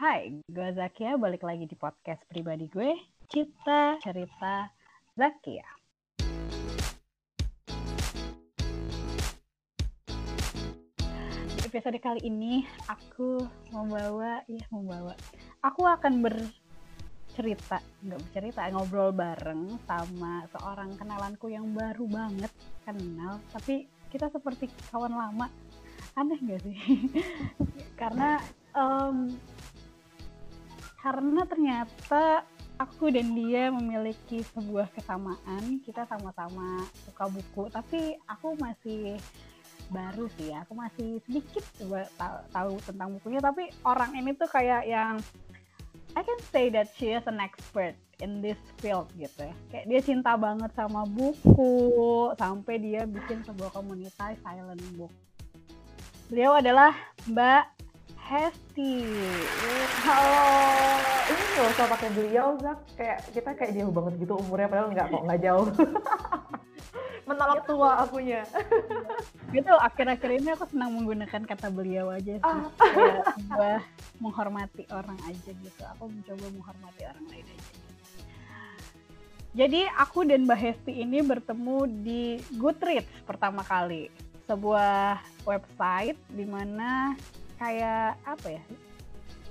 Hai, gue Zakia, balik lagi di podcast pribadi gue, Cita Cerita Zakia. Di episode kali ini, aku membawa, ya membawa, aku akan bercerita, nggak bercerita, ngobrol bareng sama seorang kenalanku yang baru banget kenal, tapi kita seperti kawan lama. Aneh gak sih? Karena um, karena ternyata aku dan dia memiliki sebuah kesamaan kita sama-sama suka buku tapi aku masih baru sih ya aku masih sedikit tahu tentang bukunya tapi orang ini tuh kayak yang I can say that she is an expert in this field gitu ya. Kayak dia cinta banget sama buku sampai dia bikin sebuah komunitas silent book. Beliau adalah Mbak Hesti. Halo, ini nggak usah pakai beliau, Zak. Kayak kita kayak jauh banget gitu umurnya, padahal nggak kok nggak jauh. Menolak gitu. tua akunya. gitu, akhir-akhir ini aku senang menggunakan kata beliau aja sih. Ah. Kayak menghormati orang aja gitu. Aku mencoba menghormati orang lain aja. Jadi aku dan Mbak Hesti ini bertemu di Goodreads pertama kali. Sebuah website di mana kayak apa ya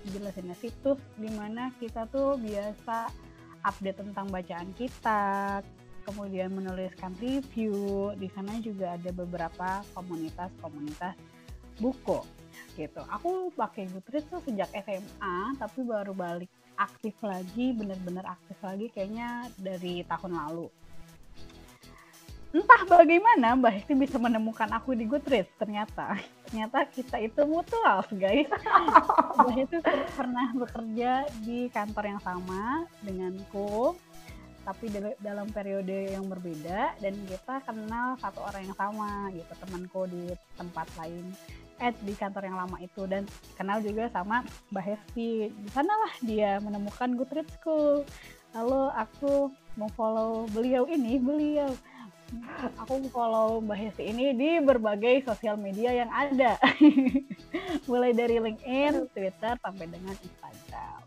jelasinnya situs di mana kita tuh biasa update tentang bacaan kita kemudian menuliskan review di sana juga ada beberapa komunitas-komunitas buku gitu. Aku pakai Goodreads tuh sejak SMA tapi baru balik aktif lagi bener-bener aktif lagi kayaknya dari tahun lalu. Entah bagaimana Mbak Hesti bisa menemukan aku di Goodreads ternyata ternyata kita itu mutual guys. Mbak Hesti pernah bekerja di kantor yang sama denganku tapi dalam periode yang berbeda dan kita kenal satu orang yang sama gitu temanku di tempat lain. Eh di kantor yang lama itu dan kenal juga sama Mbak Hesti. Di sanalah dia menemukan Goodreadsku. Lalu aku mau follow beliau ini beliau aku follow Mbak Hesti ini di berbagai sosial media yang ada. Mulai dari LinkedIn, Twitter, sampai dengan Instagram.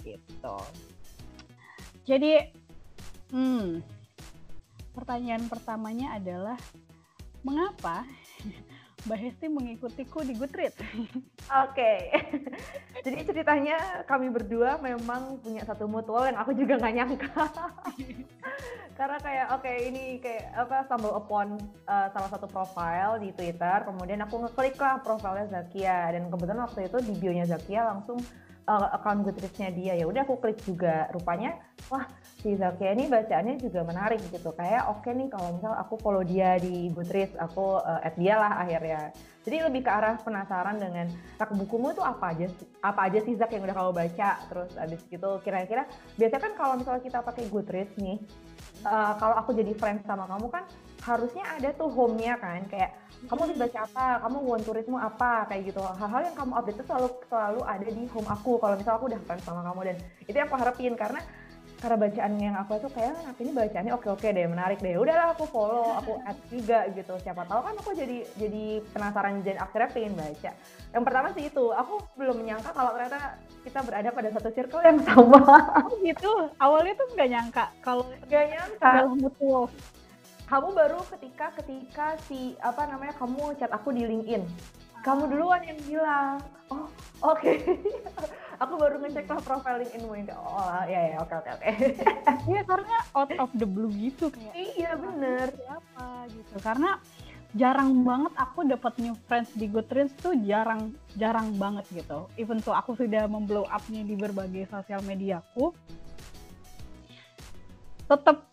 Gitu. Jadi, hmm, pertanyaan pertamanya adalah, mengapa Mbak Hesti mengikutiku di Goodreads. Oke, okay. jadi ceritanya kami berdua memang punya satu mutual yang aku juga nggak nyangka. Karena kayak oke okay, ini kayak apa stumble upon uh, salah satu profile di Twitter, kemudian aku ngeklik lah profilnya Zakia dan kebetulan waktu itu di bio-nya Zakia langsung uh, account Goodreads-nya dia. Ya udah aku klik juga. Rupanya wah si Zakia ini bacaannya juga menarik gitu. Kayak oke okay nih kalau misal aku follow dia di Goodreads aku uh, add dia lah akhirnya. Jadi lebih ke arah penasaran dengan rak bukumu tuh apa aja apa aja sih Zak yang udah kamu baca? Terus abis gitu kira-kira biasanya kan kalau misalnya kita pakai Goodreads nih uh, kalau aku jadi friends sama kamu kan harusnya ada tuh home-nya kan kayak kamu habis baca apa, kamu want turismu apa, kayak gitu. Hal-hal yang kamu update itu selalu selalu ada di home aku. Kalau misal aku udah friends sama kamu dan itu yang aku harapin. Karena karena bacaan yang aku itu kayak nanti ini bacaannya oke oke deh menarik deh. Udahlah aku follow aku add juga gitu. Siapa tahu kan aku jadi jadi penasaran dan akhirnya pengen baca. Yang pertama sih itu aku belum menyangka kalau ternyata kita berada pada satu circle yang sama. Oh gitu? Awalnya tuh nggak nyangka kalau nggak nyangka. mutual kamu baru ketika ketika si apa namanya kamu chat aku di LinkedIn. Kamu duluan yang bilang oh oke. Okay. aku baru ngecek lah profile LinkedInmu yang oh ya ya oke oke oke. Iya karena out of the blue gitu kayak iya bener. siapa? Gitu. Karena jarang banget aku dapat new friends di Goodreads tuh jarang jarang banget gitu. Even so aku sudah memblow upnya di berbagai sosial mediaku tetap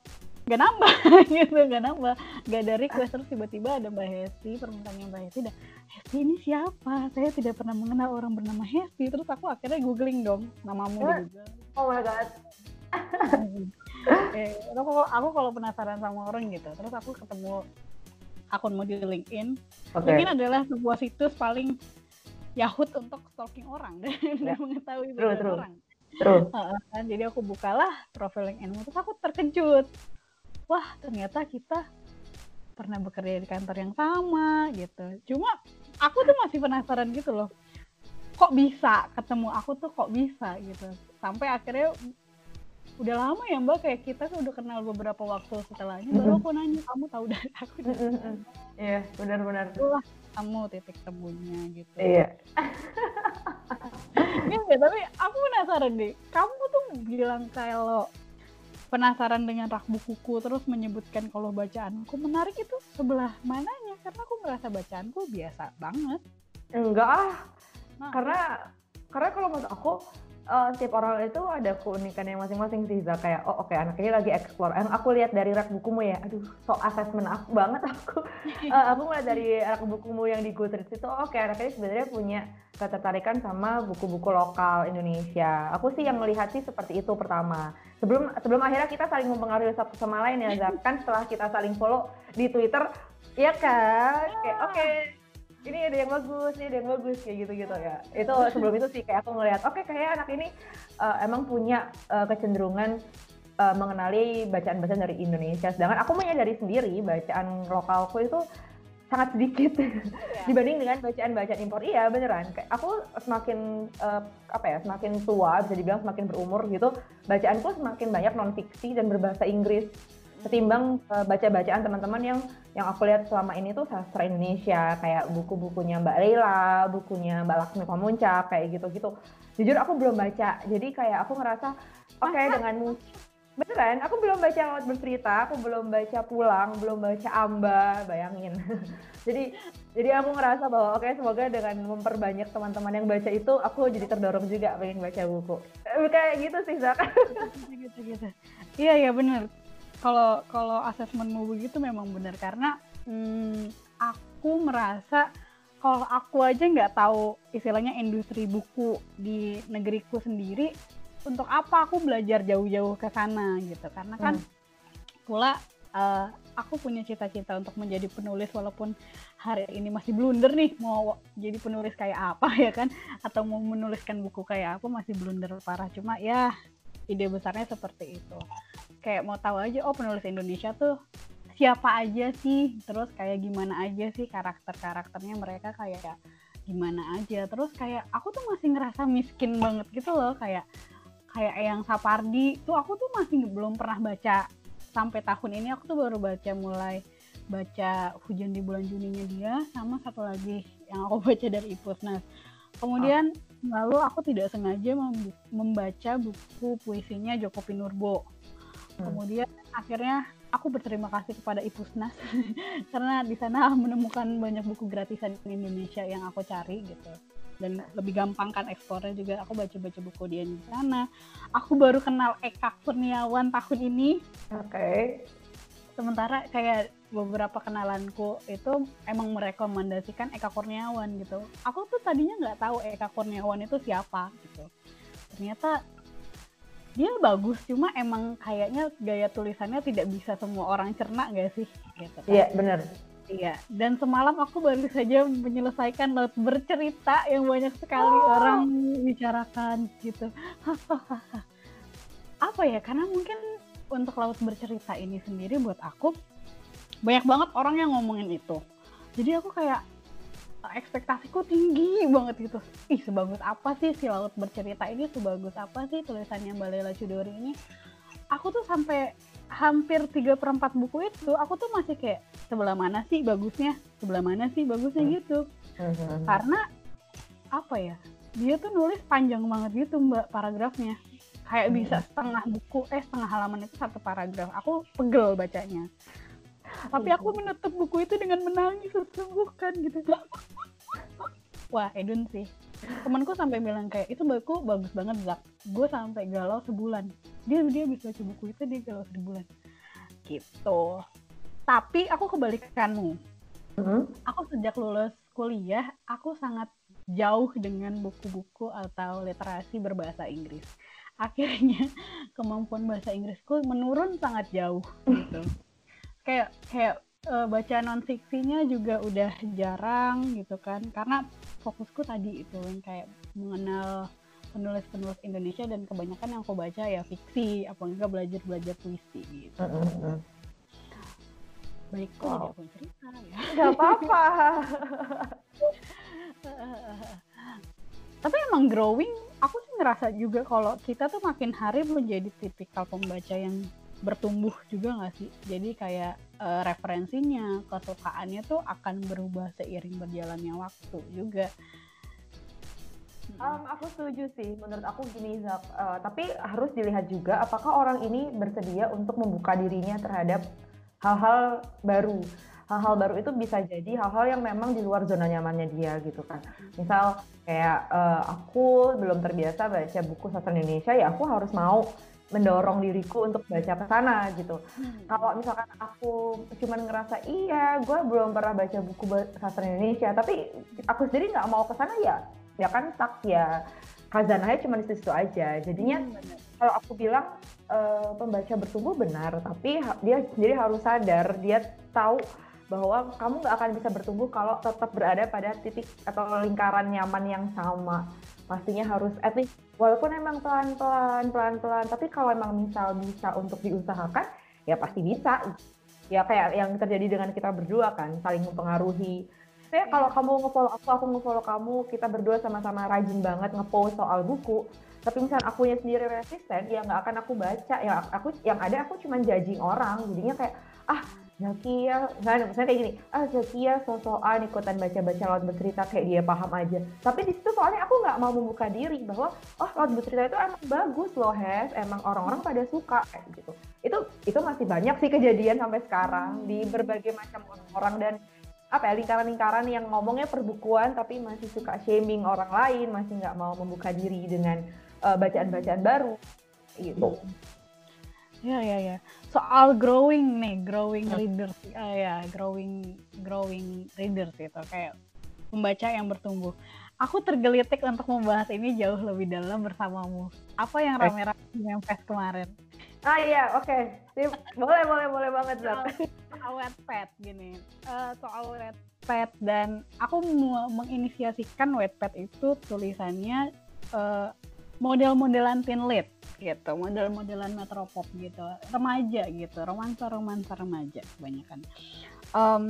gak nambah gitu gak nambah. Gak ada request terus tiba-tiba ada Mbak Hesti permintaannya Mbak Hesti dan Hesti ini siapa? Saya tidak pernah mengenal orang bernama Hesti. Terus aku akhirnya googling dong namamu di Google oh my god. Eh, aku, aku kalau penasaran sama orang gitu terus aku ketemu akunmu di LinkedIn. Okay. LinkedIn adalah sebuah situs paling Yahoo untuk stalking orang dan, ya. mengetahui true, true. orang. True. Uh, kan? Jadi aku bukalah profil LinkedIn terus aku terkejut wah ternyata kita pernah bekerja di kantor yang sama gitu. Cuma aku tuh masih penasaran gitu loh. Kok bisa ketemu aku tuh kok bisa gitu. Sampai akhirnya udah lama ya mbak kayak kita tuh udah kenal beberapa waktu setelahnya baru aku nanya kamu tahu dari aku iya benar-benar itulah kamu titik temunya gitu. Iya. Ya, tapi aku penasaran deh kamu tuh bilang kalau penasaran dengan rak bukuku terus menyebutkan kalau bacaanku menarik itu sebelah mananya. Karena aku merasa bacaanku biasa banget. Enggak ah. Nah, karena karena kalau menurut aku uh, setiap orang itu ada keunikannya masing-masing sih Zah. kayak oh oke okay, anak ini lagi explore. Yang aku lihat dari rak bukumu ya. Aduh so assessment aku banget aku. Uh, aku ngeliat dari rak bukumu yang di Goodreads itu oh, oke okay, anak ini sebenarnya punya ketertarikan sama buku-buku lokal Indonesia. Aku sih yang melihat sih seperti itu pertama sebelum sebelum akhirnya kita saling mempengaruhi satu sama lain ya Zak. kan setelah kita saling follow di Twitter ya kan kayak oke okay, ini ada yang bagus, ini ada yang bagus kayak gitu-gitu ya. Itu sebelum itu sih kayak aku ngelihat, oke okay, kayak anak ini uh, emang punya uh, kecenderungan uh, mengenali bacaan-bacaan dari Indonesia. Sedangkan aku menyadari sendiri bacaan lokalku itu sangat sedikit yeah. dibanding dengan bacaan-bacaan impor. Iya beneran. Kayak aku semakin uh, apa ya, semakin tua bisa dibilang semakin berumur gitu, bacaanku semakin banyak non fiksi dan berbahasa Inggris ketimbang uh, baca-bacaan teman-teman yang yang aku lihat selama ini tuh sastra Indonesia kayak buku-bukunya Mbak Leila, bukunya Mbak Laksmi Pamuncak kayak gitu-gitu. Jujur aku belum baca, jadi kayak aku ngerasa oke okay, dengan beneran aku belum baca laut bercerita aku belum baca pulang belum baca amba bayangin. Jadi jadi aku ngerasa bahwa oke okay, semoga dengan memperbanyak teman-teman yang baca itu aku jadi terdorong juga pengen baca buku. Eh, kayak gitu sih Zak. Gitu gitu iya iya bener. Kalau kalau asesmenmu begitu memang benar karena hmm, aku merasa kalau aku aja nggak tahu istilahnya industri buku di negeriku sendiri untuk apa aku belajar jauh-jauh ke sana gitu. Karena kan hmm. pula uh, aku punya cita-cita untuk menjadi penulis walaupun hari ini masih blunder nih mau jadi penulis kayak apa ya kan? Atau mau menuliskan buku kayak apa masih blunder parah. Cuma ya ide besarnya seperti itu. Kayak mau tahu aja oh penulis Indonesia tuh siapa aja sih? Terus kayak gimana aja sih karakter-karakternya mereka kayak gimana aja? Terus kayak aku tuh masih ngerasa miskin banget gitu loh kayak kayak yang Sapardi tuh aku tuh masih belum pernah baca sampai tahun ini aku tuh baru baca mulai baca hujan di bulan Juninya dia sama satu lagi yang aku baca dari Ipusnas kemudian oh. lalu aku tidak sengaja membaca buku puisinya Joko Pinurbo hmm. kemudian akhirnya aku berterima kasih kepada Ipusnas karena di sana menemukan banyak buku gratisan di Indonesia yang aku cari gitu dan lebih gampang kan ekspornya juga. Aku baca-baca buku dia di sana. Aku baru kenal Eka Kurniawan tahun ini. Oke. Okay. sementara kayak beberapa kenalanku itu emang merekomendasikan Eka Kurniawan gitu. Aku tuh tadinya nggak tahu Eka Kurniawan itu siapa gitu. Ternyata dia bagus cuma emang kayaknya gaya tulisannya tidak bisa semua orang cerna gak sih? Gitu kan. iya benar Iya, dan semalam aku baru saja menyelesaikan laut bercerita yang banyak sekali oh. orang bicarakan gitu. Apa ya? Karena mungkin untuk laut bercerita ini sendiri buat aku banyak banget orang yang ngomongin itu. Jadi aku kayak ekspektasiku tinggi banget gitu. Ih, sebagus apa sih si laut bercerita ini? Sebagus apa sih tulisannya Mbak Lela Chudori ini? Aku tuh sampai hampir tiga perempat buku itu aku tuh masih kayak sebelah mana sih bagusnya? Sebelah mana sih bagusnya? Hmm. gitu. Hmm. karena apa ya dia tuh nulis panjang banget gitu mbak paragrafnya. Kayak bisa hmm. setengah buku eh setengah halaman itu satu paragraf. Aku pegel bacanya. Tapi aku menutup buku itu dengan menangis sesungguhkan gitu wah Edun sih. Temanku sampai bilang kayak itu buku bagus banget Zak. Gue sampai galau sebulan. Dia dia bisa baca buku itu dia galau sebulan. Gitu. Tapi aku kebalikanmu. Mm-hmm. aku sejak lulus kuliah aku sangat jauh dengan buku-buku atau literasi berbahasa Inggris. Akhirnya kemampuan bahasa Inggrisku menurun sangat jauh gitu. Kayak kayak uh, baca non fiksinya juga udah jarang gitu kan. Karena fokusku tadi itu yang kayak mengenal penulis-penulis Indonesia dan kebanyakan yang aku baca ya fiksi apa enggak belajar-belajar puisi gitu. Mm -hmm. Baik kok wow. jadi cerita ya. Gak apa-apa. tapi emang growing aku sih ngerasa juga kalau kita tuh makin hari menjadi tipikal pembaca yang bertumbuh juga nggak sih jadi kayak uh, referensinya kesukaannya tuh akan berubah seiring berjalannya waktu juga Um, aku setuju sih, menurut aku gini Zak, uh, tapi harus dilihat juga apakah orang ini bersedia untuk membuka dirinya terhadap hal-hal baru. Hal-hal baru itu bisa jadi hal-hal yang memang di luar zona nyamannya dia gitu kan. Misal kayak uh, aku belum terbiasa baca buku sastra Indonesia, ya aku harus mau mendorong diriku untuk baca ke sana gitu. Hmm. Kalau misalkan aku cuman ngerasa iya, gue belum pernah baca buku sastra Indonesia, tapi aku sendiri nggak mau ke sana ya, ya kan tak ya kazanahnya cuma di situ aja. Jadinya hmm, kalau aku bilang e, pembaca bertumbuh benar, tapi dia sendiri harus sadar, dia tahu bahwa kamu nggak akan bisa bertumbuh kalau tetap berada pada titik atau lingkaran nyaman yang sama pastinya harus at least walaupun emang pelan-pelan pelan-pelan tapi kalau emang misal bisa untuk diusahakan ya pasti bisa. Ya kayak yang terjadi dengan kita berdua kan saling mempengaruhi. Saya kalau kamu ngefollow aku aku ngefollow kamu kita berdua sama-sama rajin banget ngepost soal buku tapi misalnya akunya sendiri resisten ya nggak akan aku baca. Ya aku yang ada aku cuma judging orang jadinya kayak ah Zakia, misalnya, misalnya kayak gini, ah Zakia sosokan ikutan baca-baca laut bercerita kayak dia paham aja. Tapi di situ soalnya aku nggak mau membuka diri bahwa oh laut bercerita itu emang bagus loh Hes, emang orang-orang pada suka kayak gitu. Itu itu masih banyak sih kejadian sampai sekarang di berbagai macam orang dan apa ya lingkaran-lingkaran yang ngomongnya perbukuan tapi masih suka shaming orang lain, masih nggak mau membuka diri dengan uh, bacaan-bacaan baru gitu. Ya ya ya. Soal growing nih, growing readers, uh, ya growing growing readers itu kayak pembaca yang bertumbuh. Aku tergelitik untuk membahas ini jauh lebih dalam bersamamu. Apa yang rame-rame di Memphis kemarin? Ah iya, oke. Okay. Boleh, boleh, boleh banget, Zat. Soal, Wattpad gini. Uh, soal Wattpad dan aku menginisiasikan Wattpad itu tulisannya uh, model-modelan teen lead gitu, model-modelan metropop gitu, remaja gitu, romansa-romansa remaja kebanyakan. Um,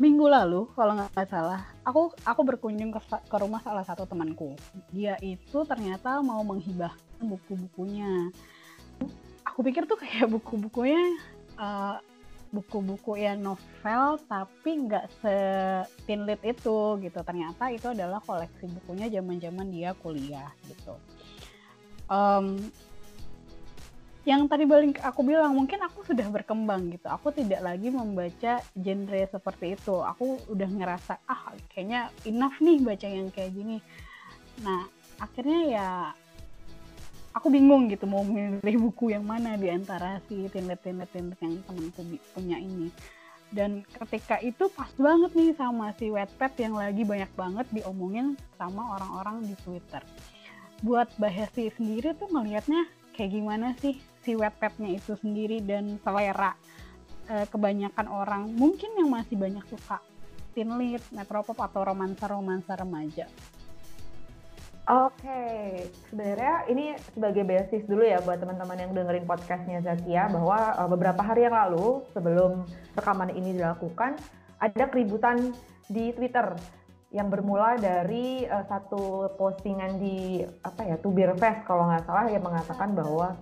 minggu lalu kalau nggak salah, aku aku berkunjung ke, ke rumah salah satu temanku. Dia itu ternyata mau menghibah buku-bukunya. Aku pikir tuh kayak buku-bukunya uh, buku-buku ya novel tapi nggak se teen lit itu gitu ternyata itu adalah koleksi bukunya zaman-zaman dia kuliah gitu um, yang tadi balik aku bilang mungkin aku sudah berkembang gitu aku tidak lagi membaca genre seperti itu aku udah ngerasa ah kayaknya enough nih baca yang kayak gini nah akhirnya ya aku bingung gitu mau milih buku yang mana di antara si tinlet-tinlet tinlet yang temanku punya ini. Dan ketika itu pas banget nih sama si Wattpad yang lagi banyak banget diomongin sama orang-orang di Twitter. Buat Bahasi sendiri tuh ngelihatnya kayak gimana sih si Wattpad-nya itu sendiri dan selera e, kebanyakan orang mungkin yang masih banyak suka teen lit, metropop atau romansa-romansa remaja. Oke, sebenarnya ini sebagai basis dulu ya buat teman-teman yang dengerin podcastnya Zakia bahwa uh, beberapa hari yang lalu sebelum rekaman ini dilakukan ada keributan di Twitter yang bermula dari uh, satu postingan di apa ya Tubir Fest kalau nggak salah yang mengatakan bahwa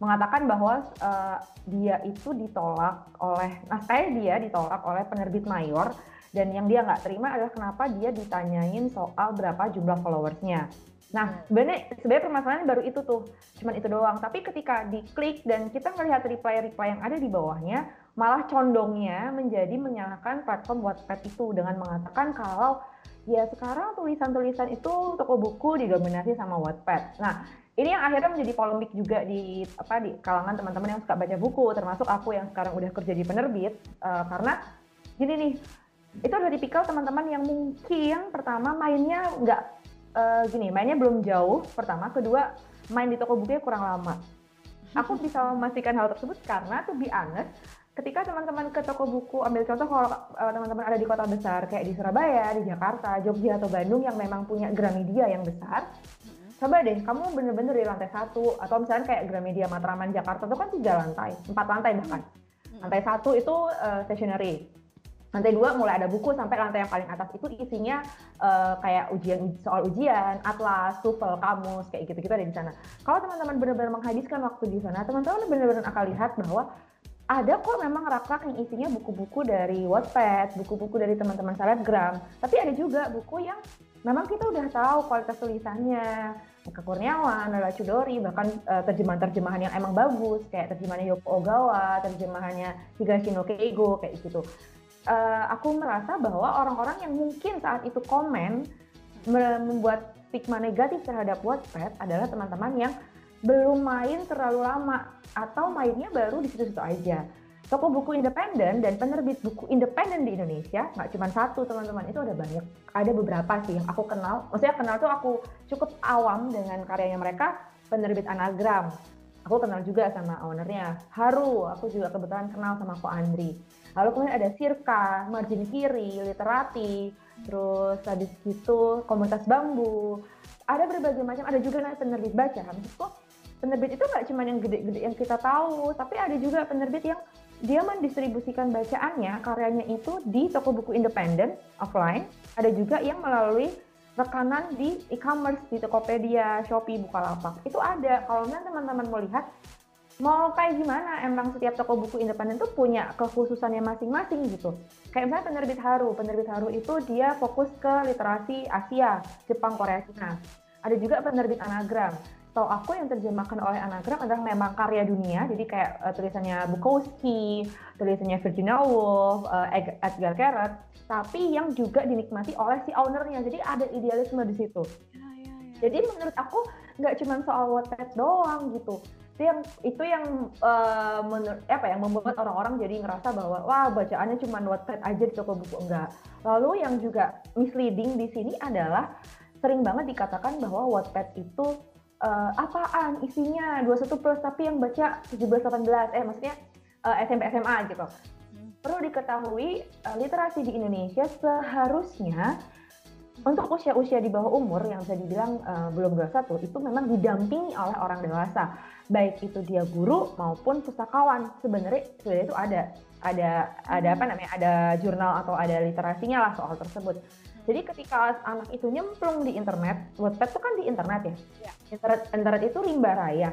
mengatakan bahwa uh, dia itu ditolak oleh naskahnya dia ditolak oleh penerbit mayor dan yang dia nggak terima adalah kenapa dia ditanyain soal berapa jumlah followersnya. Nah, hmm. sebenarnya sebenarnya permasalahannya baru itu tuh, cuman itu doang. Tapi ketika diklik dan kita melihat reply-reply yang ada di bawahnya, malah condongnya menjadi menyalahkan platform Wattpad itu dengan mengatakan kalau ya sekarang tulisan-tulisan itu toko buku didominasi sama Wattpad. Nah, ini yang akhirnya menjadi polemik juga di apa di kalangan teman-teman yang suka baca buku, termasuk aku yang sekarang udah kerja di penerbit, uh, karena gini nih, itu adalah tipikal teman-teman yang mungkin pertama mainnya nggak uh, gini mainnya belum jauh pertama kedua main di toko bukunya kurang lama aku bisa memastikan hal tersebut karena tuh be honest ketika teman-teman ke toko buku ambil contoh kalau uh, teman-teman ada di kota besar kayak di Surabaya di Jakarta Jogja atau Bandung yang memang punya Gramedia yang besar coba deh kamu bener-bener di lantai satu atau misalnya kayak Gramedia Matraman Jakarta itu kan tiga lantai empat lantai bahkan. Lantai satu itu uh, stationery. Lantai dua mulai ada buku sampai lantai yang paling atas. Itu isinya uh, kayak ujian soal ujian, atlas, TOEFL, kamus kayak gitu-gitu ada di sana. Kalau teman-teman benar-benar menghabiskan waktu di sana, teman-teman benar-benar akan lihat bahwa ada kok memang rak-rak yang isinya buku-buku dari Wattpad, buku-buku dari teman-teman selebgram, tapi ada juga buku yang memang kita udah tahu kualitas tulisannya, Eka Kurniawan, Nala Chudori, bahkan uh, terjemahan-terjemahan yang emang bagus, kayak terjemahannya Yoko Ogawa, terjemahannya Higashino Keigo, kayak gitu. Uh, aku merasa bahwa orang-orang yang mungkin saat itu komen membuat stigma negatif terhadap Wattpad adalah teman-teman yang belum main terlalu lama atau mainnya baru di situ-situ aja. Toko buku independen dan penerbit buku independen di Indonesia nggak cuma satu teman-teman itu ada banyak, ada beberapa sih yang aku kenal. Maksudnya kenal tuh aku cukup awam dengan karyanya mereka. Penerbit Anagram, aku kenal juga sama ownernya. Haru, aku juga kebetulan kenal sama Ko Andri. Lalu kemudian ada Sirka, Margin Kiri, Literati, terus habis itu Komunitas Bambu. Ada berbagai macam, ada juga penerbit baca. Maksudku penerbit itu nggak cuma yang gede-gede yang kita tahu, tapi ada juga penerbit yang dia mendistribusikan bacaannya, karyanya itu di toko buku independen, offline. Ada juga yang melalui rekanan di e-commerce, di Tokopedia, Shopee, Bukalapak. Itu ada. Kalau teman-teman melihat mau kayak gimana emang setiap toko buku independen tuh punya kekhususannya masing-masing gitu kayak misalnya penerbit Haru penerbit Haru itu dia fokus ke literasi Asia Jepang Korea Cina ada juga penerbit Anagram Tahu aku yang terjemahkan oleh Anagram adalah memang karya dunia. Jadi kayak uh, tulisannya Bukowski tulisannya Virginia Woolf uh, Edgar Keret tapi yang juga dinikmati oleh si ownernya. Jadi ada idealisme di situ. Ya, ya, ya. jadi menurut aku nggak cuma soal Wattpad doang gitu. Itu yang itu yang uh, menur, apa yang membuat orang-orang jadi ngerasa bahwa wah bacaannya cuma Wattpad aja di toko buku enggak. Lalu yang juga misleading di sini adalah sering banget dikatakan bahwa Wattpad itu uh, apaan isinya? 21 plus tapi yang baca 17 18 eh maksudnya uh, SMP SMA gitu. Hmm. Perlu diketahui uh, literasi di Indonesia seharusnya untuk usia-usia di bawah umur yang bisa dibilang uh, belum 21 itu memang didampingi oleh orang dewasa. Baik itu dia guru maupun pustakawan. Sebenarnya sebenarnya itu ada. Ada ada apa namanya? Ada jurnal atau ada literasinya lah soal tersebut jadi ketika anak itu nyemplung di internet Wattpad itu kan di internet ya, ya. internet internet itu rimba raya.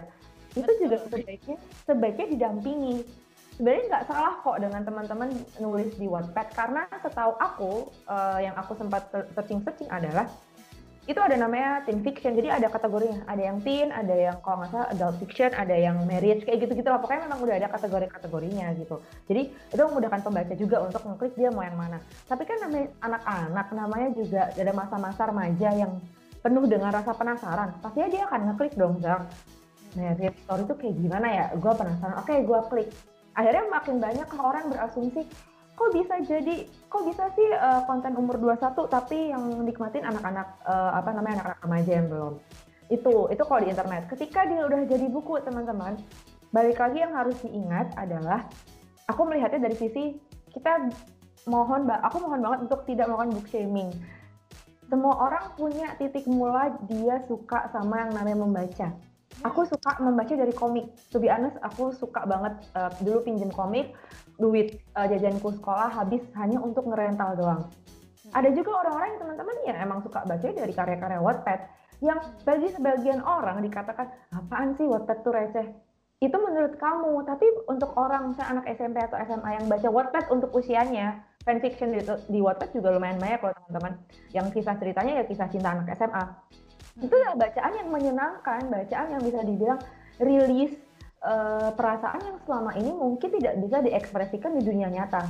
Itu juga sebaiknya sebaiknya didampingi. Sebenarnya nggak salah kok dengan teman-teman nulis di Wattpad karena setahu aku uh, yang aku sempat searching-searching adalah itu ada namanya teen fiction. Jadi ada kategorinya. Ada yang teen ada yang kalau nggak salah adult fiction ada yang marriage kayak gitu gitu lah. Pokoknya memang udah ada kategori-kategorinya gitu. Jadi itu memudahkan pembaca juga untuk ngeklik dia mau yang mana. Tapi kan namanya anak-anak namanya juga ada masa-masa remaja yang penuh dengan rasa penasaran. Pastinya dia akan ngeklik dong Zang. Marriage story itu kayak gimana ya? Gue penasaran. Oke gue klik. Akhirnya makin banyak orang berasumsi kok bisa jadi kok bisa sih uh, konten umur 21 tapi yang nikmatin anak-anak uh, apa namanya anak-anak remaja yang belum? Itu itu kalau di internet. Ketika dia udah jadi buku teman-teman balik lagi yang harus diingat adalah aku melihatnya dari sisi kita mohon aku mohon banget untuk tidak melakukan book shaming. Semua orang punya titik mula dia suka sama yang namanya membaca. Aku suka membaca dari komik. To be honest, aku suka banget uh, dulu pinjem komik, duit uh, jajanku sekolah habis hanya untuk ngerental doang. Ada juga orang-orang yang teman-teman yang emang suka baca dari karya-karya Wattpad yang bagi sebagian orang dikatakan apaan sih Wattpad tuh receh. Itu menurut kamu, tapi untuk orang misalnya anak SMP atau SMA yang baca Wattpad untuk usianya, fanfiction di, di Wattpad juga lumayan banyak loh teman-teman. Yang kisah ceritanya ya kisah cinta anak SMA itu ya bacaan yang menyenangkan bacaan yang bisa dibilang rilis uh, perasaan yang selama ini mungkin tidak bisa diekspresikan di dunia nyata.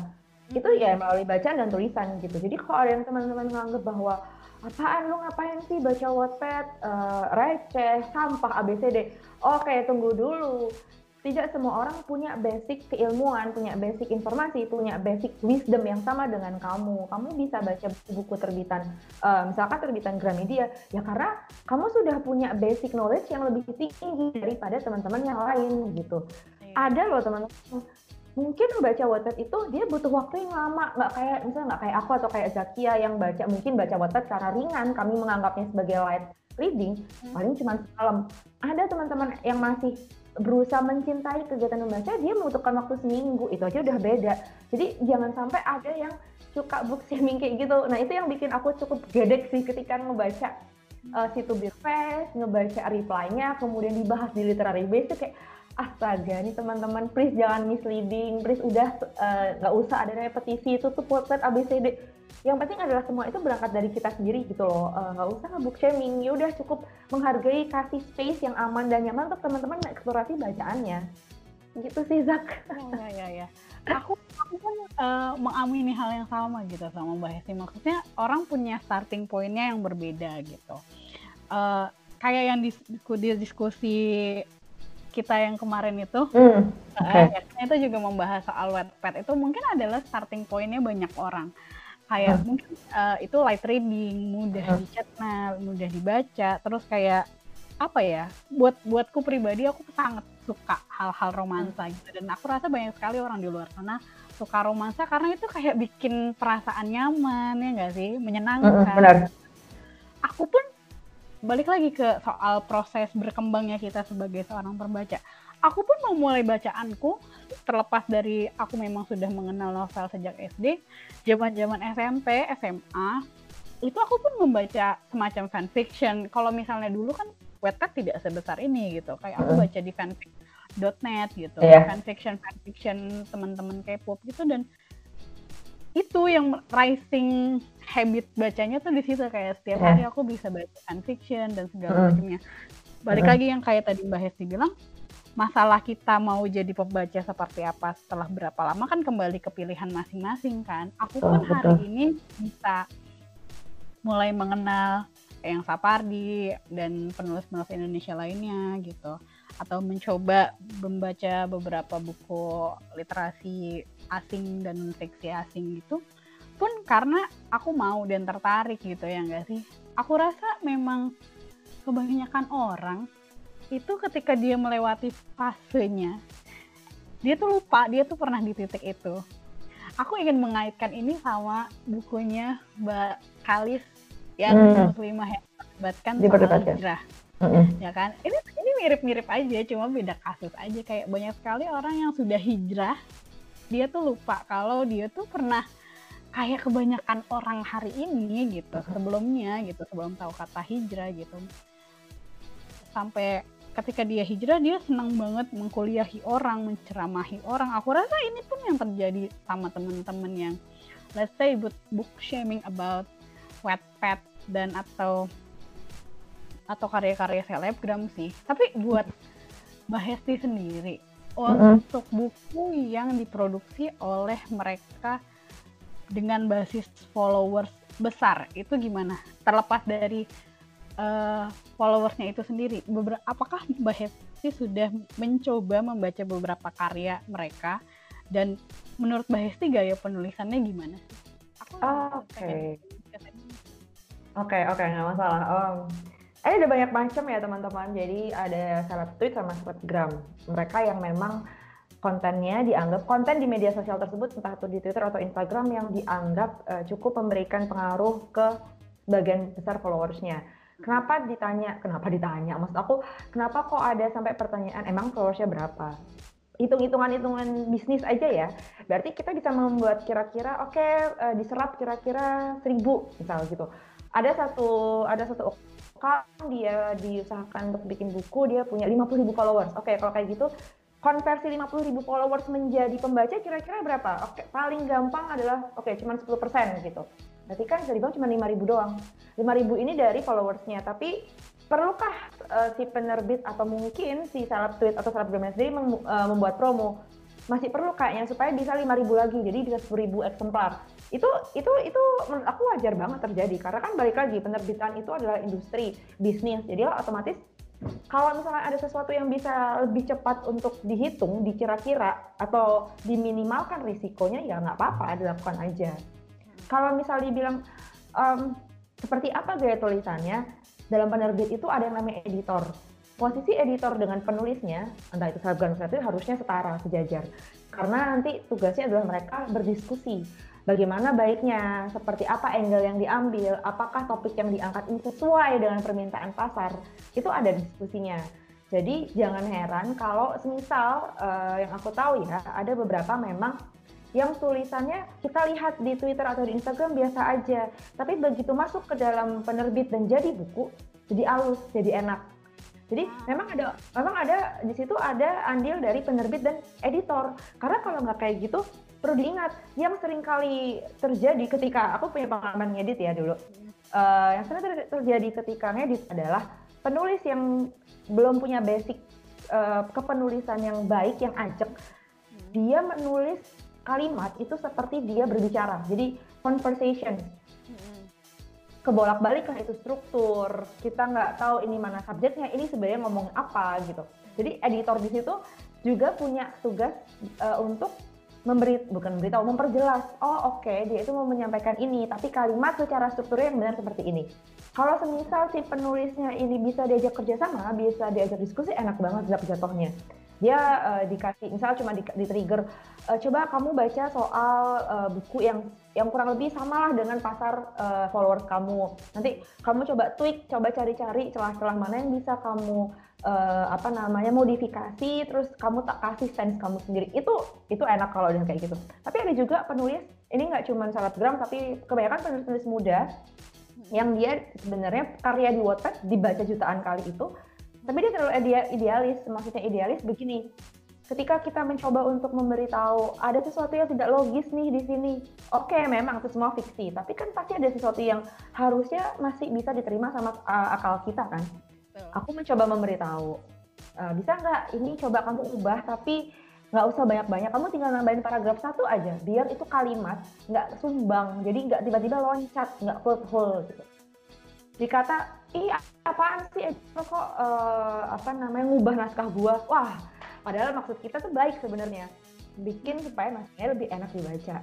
Itu ya melalui bacaan dan tulisan gitu. Jadi kalau ada yang teman-teman menganggap bahwa apaan lu ngapain sih baca Wattpad? Uh, receh sampah ABCD oke tunggu dulu tidak semua orang punya basic keilmuan, punya basic informasi, punya basic wisdom yang sama dengan kamu. Kamu bisa baca buku-buku terbitan, uh, misalkan terbitan Gramedia, ya karena kamu sudah punya basic knowledge yang lebih tinggi daripada teman-teman yang lain gitu. Iya. Ada loh teman-teman mungkin baca Wattpad itu dia butuh waktu yang lama nggak kayak misalnya nggak kayak aku atau kayak Zakia yang baca mungkin baca Wattpad secara ringan kami menganggapnya sebagai light reading hmm. paling cuma semalam ada teman-teman yang masih berusaha mencintai kegiatan membaca dia membutuhkan waktu seminggu itu aja udah beda jadi jangan sampai ada yang suka book shaming kayak gitu. Nah itu yang bikin aku cukup gedek sih ketika ngebaca uh, situ Fest, ngebaca reply-nya, kemudian dibahas di literary base kayak astaga nih teman-teman please jangan misleading, please udah eh, nggak uh, usah ada repetisi itu tuh potret ABCD. Yang penting adalah semua itu berangkat dari kita sendiri gitu loh, eh, nggak uh, usah nge-book shaming, ya udah cukup menghargai kasih space yang aman dan nyaman untuk teman-teman eksplorasi bacaannya. Gitu sih Zak. Ya ya ya. Aku aku pun uh, mengamini hal yang sama gitu sama Mbak Hesti. Maksudnya orang punya starting pointnya yang berbeda gitu. Uh, kayak yang diskusi, diskusi kita yang kemarin itu, mm, okay. uh, itu juga membahas soal Wattpad itu mungkin adalah starting pointnya banyak orang. Kayak mm. mungkin uh, itu light reading, mudah mm. dicerna, mudah dibaca, terus kayak apa ya? Buat buatku pribadi aku sangat suka hal-hal romansa mm. gitu dan aku rasa banyak sekali orang di luar sana suka romansa karena itu kayak bikin perasaan nyaman ya enggak sih, menyenangkan. Mm, benar. Aku pun balik lagi ke soal proses berkembangnya kita sebagai seorang pembaca. Aku pun mau mulai bacaanku terlepas dari aku memang sudah mengenal novel sejak SD, zaman-zaman SMP, SMA, itu aku pun membaca semacam fanfiction. Kalau misalnya dulu kan Wattpad tidak sebesar ini gitu. Kayak aku baca di fanfic.net gitu. Yeah. Fanfiction fanfiction teman-teman K-pop gitu dan itu yang rising habit bacanya tuh di situ kayak setiap hari aku bisa baca fanfiction dan segala macamnya. Balik lagi yang kayak tadi Mbak Hesti bilang, masalah kita mau jadi pembaca seperti apa setelah berapa lama kan kembali ke pilihan masing-masing kan. Aku pun hari ini bisa mulai mengenal yang Sapardi dan penulis-penulis Indonesia lainnya gitu. Atau mencoba membaca beberapa buku literasi asing dan fiksi asing gitu pun karena aku mau dan tertarik gitu ya enggak sih? Aku rasa memang kebanyakan orang itu ketika dia melewati fasenya dia tuh lupa dia tuh pernah di titik itu. Aku ingin mengaitkan ini sama bukunya Mbak Kalis yang hmm. muslimah yang soal hijrah mm ya kan? Ini ini mirip-mirip aja cuma beda kasus aja. Kayak banyak sekali orang yang sudah hijrah dia tuh lupa kalau dia tuh pernah kayak kebanyakan orang hari ini gitu sebelumnya gitu sebelum tahu kata hijrah gitu. Sampai ketika dia hijrah dia senang banget mengkuliahi orang menceramahi orang. Aku rasa ini pun yang terjadi sama teman-teman yang let's say book shaming about Wattpad dan atau atau karya-karya selebgram sih. Tapi buat Mbak Hesti sendiri, untuk buku yang diproduksi oleh mereka dengan basis followers besar, itu gimana? Terlepas dari uh, followersnya itu sendiri, beberapa, apakah Mbak Hesti sudah mencoba membaca beberapa karya mereka dan menurut Mbak Hesti gaya penulisannya gimana? Oke. Oke, oke, nggak masalah. Um, eh ada banyak macam ya teman-teman. Jadi ada seleb tweet sama selebgram. Mereka yang memang kontennya dianggap konten di media sosial tersebut entah itu di Twitter atau Instagram yang dianggap uh, cukup memberikan pengaruh ke bagian besar followersnya. Kenapa ditanya? Kenapa ditanya? Maksud aku, kenapa kok ada sampai pertanyaan emang followersnya berapa? Hitung-hitungan-hitungan bisnis aja ya. Berarti kita bisa membuat kira-kira, oke, okay, uh, diserap kira-kira seribu misal gitu. Ada satu ada satu kalau dia diusahakan untuk bikin buku dia punya 50 ribu followers. Oke okay, kalau kayak gitu konversi 50 ribu followers menjadi pembaca kira-kira berapa? Oke okay, paling gampang adalah oke okay, cuma 10% gitu. Berarti kan bisa dibilang cuma 5 ribu doang. 5 ribu ini dari followersnya. Tapi perlukah uh, si penerbit atau mungkin si seleb tweet atau selebgram sendiri mem uh, membuat promo? Masih perlu kayaknya supaya bisa 5000 lagi jadi bisa 10000 eksemplar itu itu itu menurut aku wajar banget terjadi karena kan balik lagi penerbitan itu adalah industri bisnis jadi otomatis kalau misalnya ada sesuatu yang bisa lebih cepat untuk dihitung, dikira-kira atau diminimalkan risikonya ya nggak apa-apa dilakukan aja. Kalau misalnya dibilang um, seperti apa gaya tulisannya, dalam penerbit itu ada yang namanya editor posisi editor dengan penulisnya, entah itu selebgram itu harusnya setara, sejajar. Karena nanti tugasnya adalah mereka berdiskusi. Bagaimana baiknya, seperti apa angle yang diambil, apakah topik yang diangkat ini sesuai dengan permintaan pasar, itu ada diskusinya. Jadi jangan heran kalau semisal uh, yang aku tahu ya, ada beberapa memang yang tulisannya kita lihat di Twitter atau di Instagram biasa aja. Tapi begitu masuk ke dalam penerbit dan jadi buku, jadi halus, jadi enak. Jadi memang ada memang ada di situ ada andil dari penerbit dan editor. Karena kalau nggak kayak gitu perlu diingat yang sering kali terjadi ketika aku punya pengalaman ngedit ya dulu. Uh, yang sering ter terjadi ketika ngedit adalah penulis yang belum punya basic uh, kepenulisan yang baik, yang ajak, dia menulis kalimat itu seperti dia berbicara. Jadi conversation. Kebolak-balik lah itu struktur. Kita nggak tahu ini mana subjeknya, ini sebenarnya ngomong apa gitu. Jadi editor di situ juga punya tugas uh, untuk memberi bukan memberitahu memperjelas oh oke okay, dia itu mau menyampaikan ini tapi kalimat secara strukturnya yang benar seperti ini. Kalau semisal si penulisnya ini bisa diajak kerjasama bisa diajak diskusi enak banget jatuhnya. Dia uh, dikasih misal cuma di, di trigger uh, coba kamu baca soal uh, buku yang yang kurang lebih sama lah dengan pasar uh, followers kamu. Nanti kamu coba tweak coba cari-cari celah-celah mana yang bisa kamu uh, apa namanya modifikasi terus kamu tak kasih sense kamu sendiri. Itu itu enak kalau udah kayak gitu. Tapi ada juga penulis ini nggak cuma selebgram tapi kebanyakan penulis-penulis muda yang dia sebenarnya karya di Wattpad dibaca jutaan kali itu tapi dia terlalu idealis. Maksudnya idealis begini ketika kita mencoba untuk memberitahu ada sesuatu yang tidak logis nih di sini. Oke okay, memang itu semua fiksi tapi kan pasti ada sesuatu yang harusnya masih bisa diterima sama uh, akal kita kan aku mencoba memberitahu uh, bisa nggak ini coba kamu ubah tapi nggak usah banyak-banyak. Kamu tinggal nambahin paragraf satu aja biar itu kalimat nggak sumbang jadi nggak tiba-tiba loncat nggak full full gitu. Dikata ih apaan sih kok uh, apa namanya ngubah naskah gua? Wah padahal maksud kita tuh baik sebenarnya. Bikin supaya naskahnya lebih enak dibaca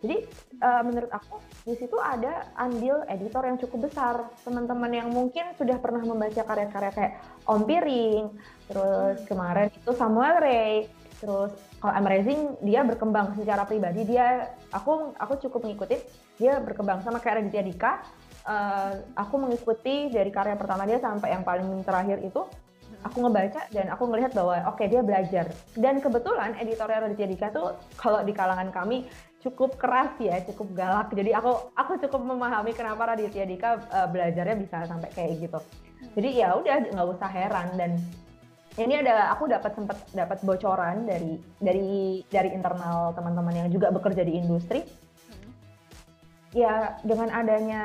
jadi uh, menurut aku di situ ada andil editor yang cukup besar. Teman-teman yang mungkin sudah pernah membaca karya-karya kayak Om Piring terus kemarin itu Samuel Ray terus kalau I'm Rising dia berkembang secara pribadi. Dia aku aku cukup mengikuti dia berkembang sama kayak Raditya Dika. Uh, aku mengikuti dari karya pertama dia sampai yang paling terakhir itu aku ngebaca dan aku ngelihat bahwa oke okay, dia belajar. Dan kebetulan editorial Raditya Dika tuh kalau di kalangan kami cukup keras ya cukup galak. Jadi aku aku cukup memahami kenapa Raditya Dika uh, belajarnya bisa sampai kayak gitu. Jadi ya udah nggak usah heran. Dan ini ada aku dapat sempat dapat bocoran dari dari dari internal teman-teman yang juga bekerja di industri. Ya dengan adanya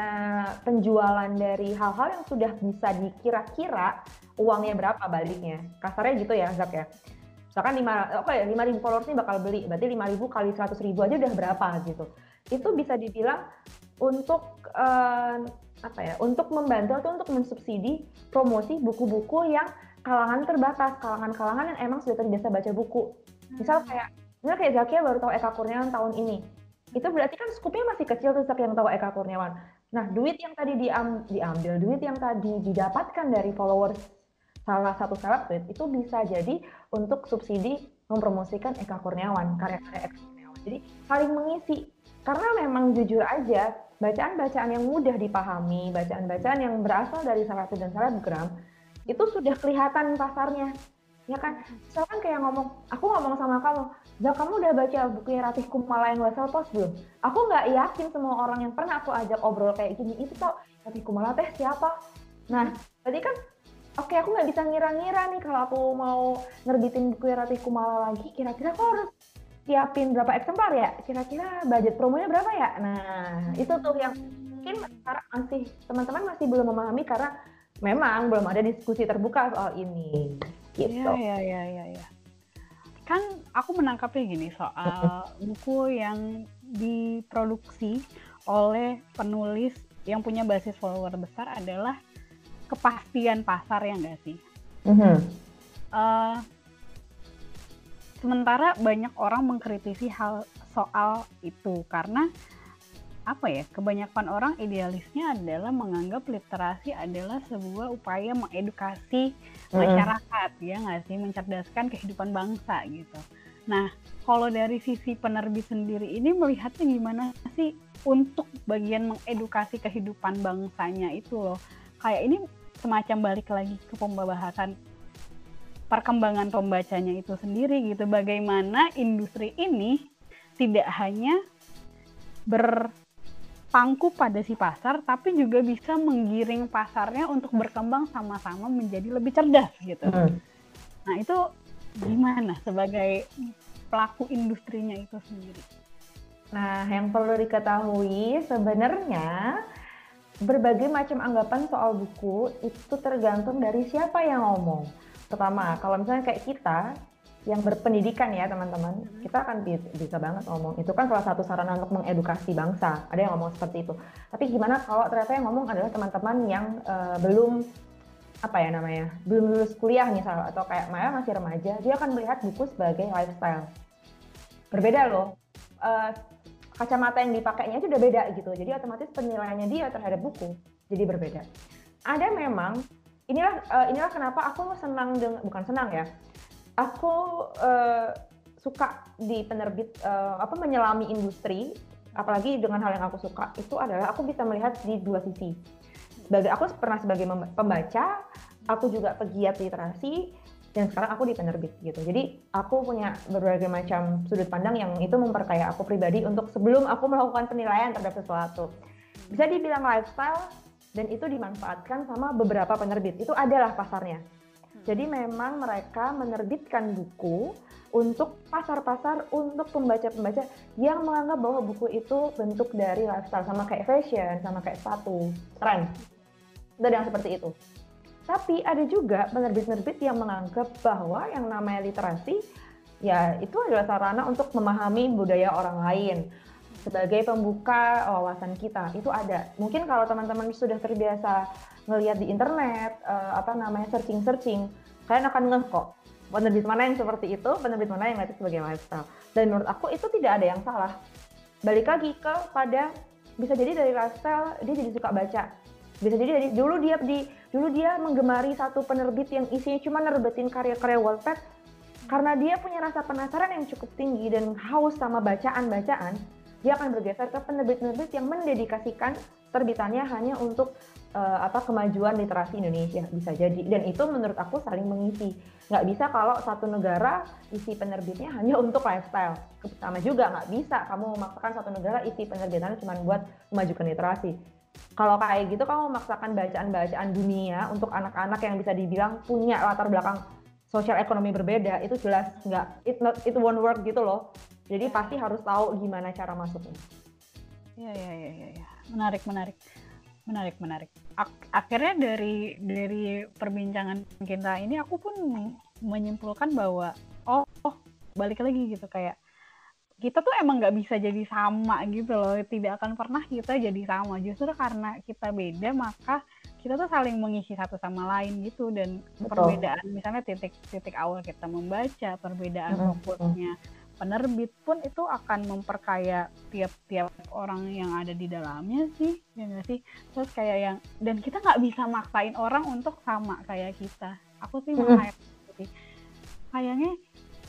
penjualan dari hal-hal yang sudah bisa dikira-kira uangnya berapa baliknya? Kasarnya gitu ya Zak ya misalkan lima oke okay, lima ribu followers ini bakal beli berarti lima ribu kali seratus ribu aja udah berapa gitu. Itu bisa dibilang untuk uh, apa ya untuk membantu atau untuk mensubsidi promosi buku-buku yang kalangan terbatas kalangan-kalangan yang emang sudah terbiasa baca buku. Misal kayak misalnya kayak Zakia baru tahu Eka Kurniawan tahun ini. Itu berarti kan skupnya masih kecil tuh yang tahu Eka Kurniawan. Nah, duit yang tadi diam, diambil, duit yang tadi didapatkan dari followers salah satu seleb itu bisa jadi untuk subsidi mempromosikan Eka Kurniawan, karya-karya Eka Kurniawan. Jadi saling mengisi. Karena memang jujur aja, bacaan-bacaan yang mudah dipahami, bacaan-bacaan yang berasal dari seleb dan selebgram, itu sudah kelihatan pasarnya ya kan misalkan kayak ngomong aku ngomong sama kamu Zak kamu udah baca bukunya Ratih Kumala yang Wesel Post belum aku nggak yakin semua orang yang pernah aku ajak obrol kayak gini itu tau Ratih Kumala teh siapa nah berarti kan oke okay, aku nggak bisa ngira-ngira nih kalau aku mau ngerbitin buku Ratih Kumala lagi. Kira-kira aku harus siapin berapa eksemplar ya? Kira-kira budget promonya berapa ya? Nah itu tuh yang mungkin masih teman-teman masih belum memahami karena memang belum ada diskusi terbuka soal ini. Gitu. Iya, iya, iya, iya. Kan aku menangkapnya gini soal buku yang diproduksi oleh penulis yang punya basis follower besar adalah kepastian pasar ya enggak sih? Mm-hmm. Uh, sementara banyak orang mengkritisi hal soal itu karena apa ya kebanyakan orang idealisnya adalah menganggap literasi adalah sebuah upaya mengedukasi masyarakat mm. ya nggak sih mencerdaskan kehidupan bangsa gitu. Nah kalau dari sisi penerbit sendiri ini melihatnya gimana sih untuk bagian mengedukasi kehidupan bangsanya itu loh kayak ini semacam balik lagi ke pembahasan perkembangan pembacanya itu sendiri gitu bagaimana industri ini tidak hanya berpangku pada si pasar, tapi juga bisa menggiring pasarnya untuk berkembang sama-sama menjadi lebih cerdas gitu. Hmm. Nah itu gimana sebagai pelaku industrinya itu sendiri? Nah yang perlu diketahui sebenarnya berbagai macam anggapan soal buku itu tergantung dari siapa yang ngomong. Pertama, kalau misalnya kayak kita yang berpendidikan ya teman-teman, hmm. kita akan bisa banget ngomong. Itu kan salah satu sarana untuk mengedukasi bangsa. Ada yang ngomong seperti itu. Tapi gimana kalau ternyata yang ngomong adalah teman-teman yang uh, belum apa ya namanya, belum lulus kuliah misalnya atau kayak Maya masih remaja, dia akan melihat buku sebagai lifestyle. Berbeda loh. Uh, kacamata yang dipakainya itu udah beda gitu. Jadi otomatis penilaiannya dia terhadap buku jadi berbeda. Ada memang inilah uh, inilah kenapa aku senang dengan bukan senang ya. Aku uh, suka di penerbit uh, apa menyelami industri apalagi dengan hal yang aku suka itu adalah aku bisa melihat di dua sisi. Sebagai aku pernah sebagai pembaca, aku juga pegiat literasi dan sekarang aku di penerbit gitu. Jadi aku punya berbagai macam sudut pandang yang itu memperkaya aku pribadi untuk sebelum aku melakukan penilaian terhadap sesuatu. Bisa dibilang lifestyle dan itu dimanfaatkan sama beberapa penerbit. Itu adalah pasarnya. Jadi memang mereka menerbitkan buku untuk pasar-pasar untuk pembaca-pembaca yang menganggap bahwa buku itu bentuk dari lifestyle sama kayak fashion, sama kayak sepatu, tren. Dan yang seperti itu. Tapi ada juga penerbit-penerbit yang menganggap bahwa yang namanya literasi ya itu adalah sarana untuk memahami budaya orang lain sebagai pembuka wawasan kita. Itu ada. Mungkin kalau teman-teman sudah terbiasa ngelihat di internet uh, apa namanya searching-searching, kalian akan ngeh kok penerbit mana yang seperti itu, penerbit mana yang itu sebagai lifestyle. Dan menurut aku itu tidak ada yang salah. Balik lagi ke pada bisa jadi dari lifestyle dia jadi suka baca bisa jadi dari dulu dia di dulu dia menggemari satu penerbit yang isinya cuma nerbitin karya-karya Wattpad karena dia punya rasa penasaran yang cukup tinggi dan haus sama bacaan-bacaan dia akan bergeser ke penerbit-penerbit yang mendedikasikan terbitannya hanya untuk uh, apa kemajuan literasi Indonesia bisa jadi. Dan itu menurut aku saling mengisi. Nggak bisa kalau satu negara isi penerbitnya hanya untuk lifestyle. Sama juga nggak bisa kamu memaksakan satu negara isi penerbitannya cuma buat memajukan literasi kalau kayak gitu kamu memaksakan bacaan-bacaan dunia untuk anak-anak yang bisa dibilang punya latar belakang sosial ekonomi berbeda itu jelas nggak it not it won't work gitu loh. Jadi pasti harus tahu gimana cara masuknya. Iya iya iya iya ya. menarik menarik. Menarik menarik. Ak akhirnya dari dari perbincangan kita ini aku pun menyimpulkan bahwa oh, oh balik lagi gitu. Kayak kita tuh emang nggak bisa jadi sama gitu loh tidak akan pernah kita jadi sama justru karena kita beda maka kita tuh saling mengisi satu sama lain gitu dan Betul. perbedaan misalnya titik-titik awal kita membaca perbedaan mm-hmm. fokusnya penerbit pun itu akan memperkaya tiap-tiap orang yang ada di dalamnya sih ya gak sih terus kayak yang dan kita nggak bisa maksain orang untuk sama kayak kita aku sih mm-hmm. sih kayaknya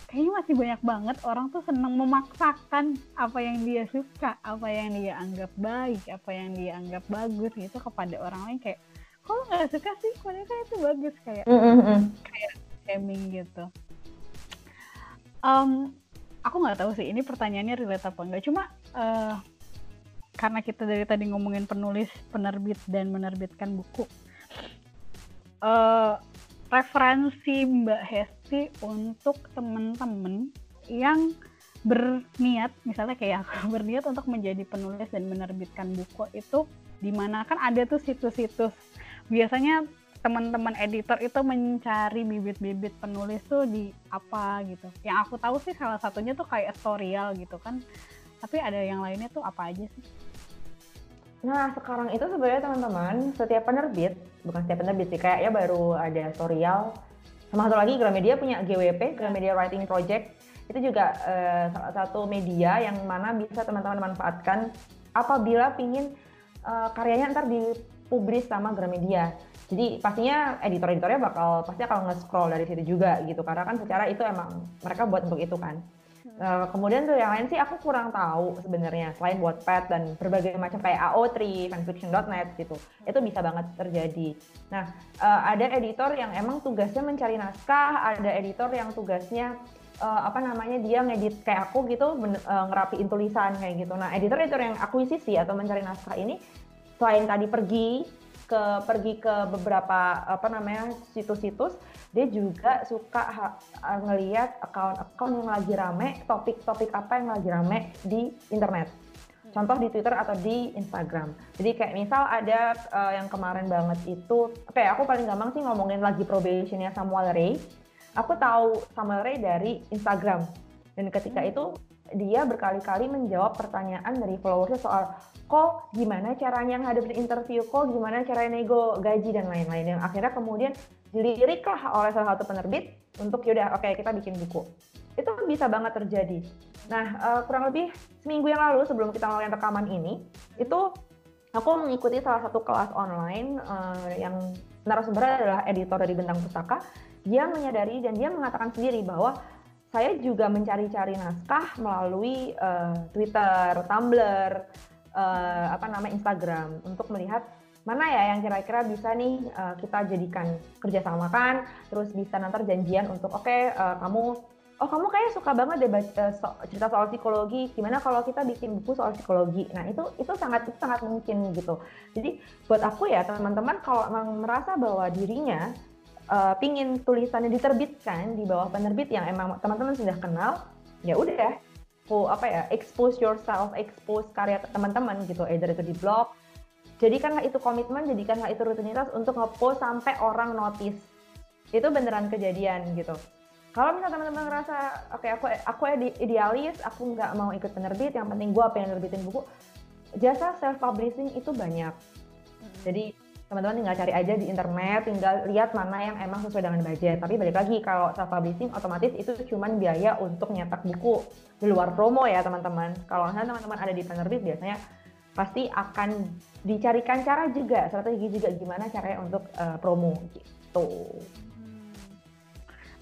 kayaknya masih banyak banget orang tuh senang memaksakan apa yang dia suka, apa yang dia anggap baik, apa yang dia anggap bagus gitu kepada orang lain kayak kok nggak suka sih mereka itu bagus kayak mm -hmm. kayak shaming gitu. Um, aku nggak tahu sih ini pertanyaannya relate apa enggak cuma uh, karena kita dari tadi ngomongin penulis, penerbit dan menerbitkan buku. Uh, referensi Mbak Hesti untuk temen-temen yang berniat, misalnya kayak aku berniat untuk menjadi penulis dan menerbitkan buku itu di mana kan ada tuh situs-situs biasanya teman-teman editor itu mencari bibit-bibit penulis tuh di apa gitu. Yang aku tahu sih salah satunya tuh kayak storyal gitu kan. Tapi ada yang lainnya tuh apa aja sih? Nah, sekarang itu sebenarnya teman-teman, setiap penerbit, bukan setiap penerbit sih, kayak ya baru ada Storyal, sama satu lagi Gramedia punya GWP, Gramedia Writing Project, itu juga uh, salah satu media yang mana bisa teman-teman manfaatkan apabila pingin uh, karyanya ntar dipublis sama Gramedia. Jadi pastinya editor-editornya bakal pasti akan nge-scroll dari situ juga gitu, karena kan secara itu emang mereka buat untuk itu kan. Uh, kemudian tuh yang lain sih aku kurang tahu sebenarnya selain Wattpad dan berbagai macam kayak AO3, fanfiction.net gitu. Itu bisa banget terjadi. Nah, uh, ada editor yang emang tugasnya mencari naskah, ada editor yang tugasnya uh, apa namanya dia ngedit kayak aku gitu uh, ngerapiin tulisan kayak gitu. Nah editor-editor yang akuisisi atau mencari naskah ini selain tadi pergi ke pergi ke beberapa apa namanya situs-situs dia juga suka ha, ngelihat account-account yang lagi rame topik-topik apa yang lagi rame di internet. Contoh di Twitter atau di Instagram. Jadi kayak misal ada uh, yang kemarin banget itu oke okay, aku paling gampang sih ngomongin lagi probationnya Samuel Ray. Aku tahu Samuel Ray dari Instagram. Dan ketika hmm. itu dia berkali-kali menjawab pertanyaan dari followersnya soal kok gimana caranya ngadepin interview, kok gimana caranya nego gaji dan lain-lain. Dan akhirnya kemudian diliriklah oleh salah satu penerbit untuk yaudah oke okay, kita bikin buku. Itu bisa banget terjadi. Nah uh, kurang lebih seminggu yang lalu sebelum kita melakukan rekaman ini, itu aku mengikuti salah satu kelas online uh, yang narasumber adalah editor dari Bentang Pustaka. Dia menyadari dan dia mengatakan sendiri bahwa saya juga mencari-cari naskah melalui uh, Twitter, Tumblr, uh, apa nama Instagram untuk melihat mana ya yang kira-kira bisa nih uh, kita jadikan kerjasama kan, terus bisa nanti janjian untuk oke okay, uh, kamu oh kamu kayak suka banget deh baca so, cerita soal psikologi gimana kalau kita bikin buku soal psikologi? Nah itu itu sangat itu sangat mungkin gitu. Jadi buat aku ya teman-teman kalau merasa bahwa dirinya uh, pingin tulisannya diterbitkan di bawah penerbit yang emang teman-teman sudah kenal ya udah oh, apa ya expose yourself, expose karya teman-teman gitu, either itu di blog. Jadikanlah itu komitmen, jadikanlah itu rutinitas untuk ngepost sampai orang notice. Itu beneran kejadian gitu. Kalau misalnya teman-teman ngerasa, oke okay, aku aku idealis, aku nggak mau ikut penerbit, yang penting gue pengen nerbitin buku. Jasa self publishing itu banyak. Jadi teman-teman tinggal cari aja di internet, tinggal lihat mana yang emang sesuai dengan budget. Tapi balik lagi kalau self publishing otomatis itu cuma biaya untuk nyetak buku di luar promo ya teman-teman. Kalau misalnya teman-teman ada di penerbit biasanya pasti akan dicarikan cara juga, strategi juga gimana caranya untuk uh, promo gitu.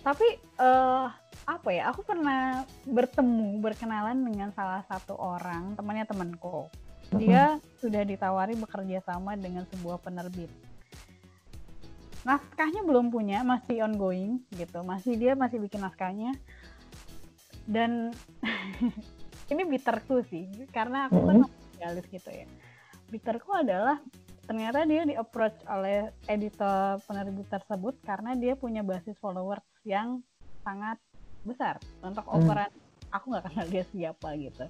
Tapi uh, apa ya? Aku pernah bertemu, berkenalan dengan salah satu orang temannya temanku dia sudah ditawari bekerja sama dengan sebuah penerbit. Naskahnya belum punya, masih ongoing gitu. Masih dia masih bikin naskahnya. Dan ini bitterku sih, karena aku kan idealis gitu ya. Bitterku adalah ternyata dia di approach oleh editor penerbit tersebut karena dia punya basis followers yang sangat besar untuk hmm. ukuran hmm. aku nggak kenal dia siapa gitu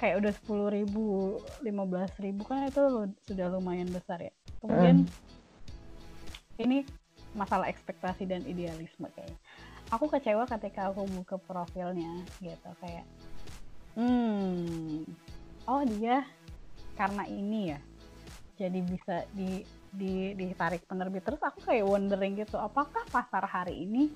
kayak udah sepuluh ribu lima belas ribu kan itu sudah lumayan besar ya. Kemudian hmm. ini masalah ekspektasi dan idealisme kayak. Aku kecewa ketika aku buka profilnya gitu kayak hmm oh dia karena ini ya jadi bisa di di ditarik penerbit. Terus aku kayak wondering gitu apakah pasar hari ini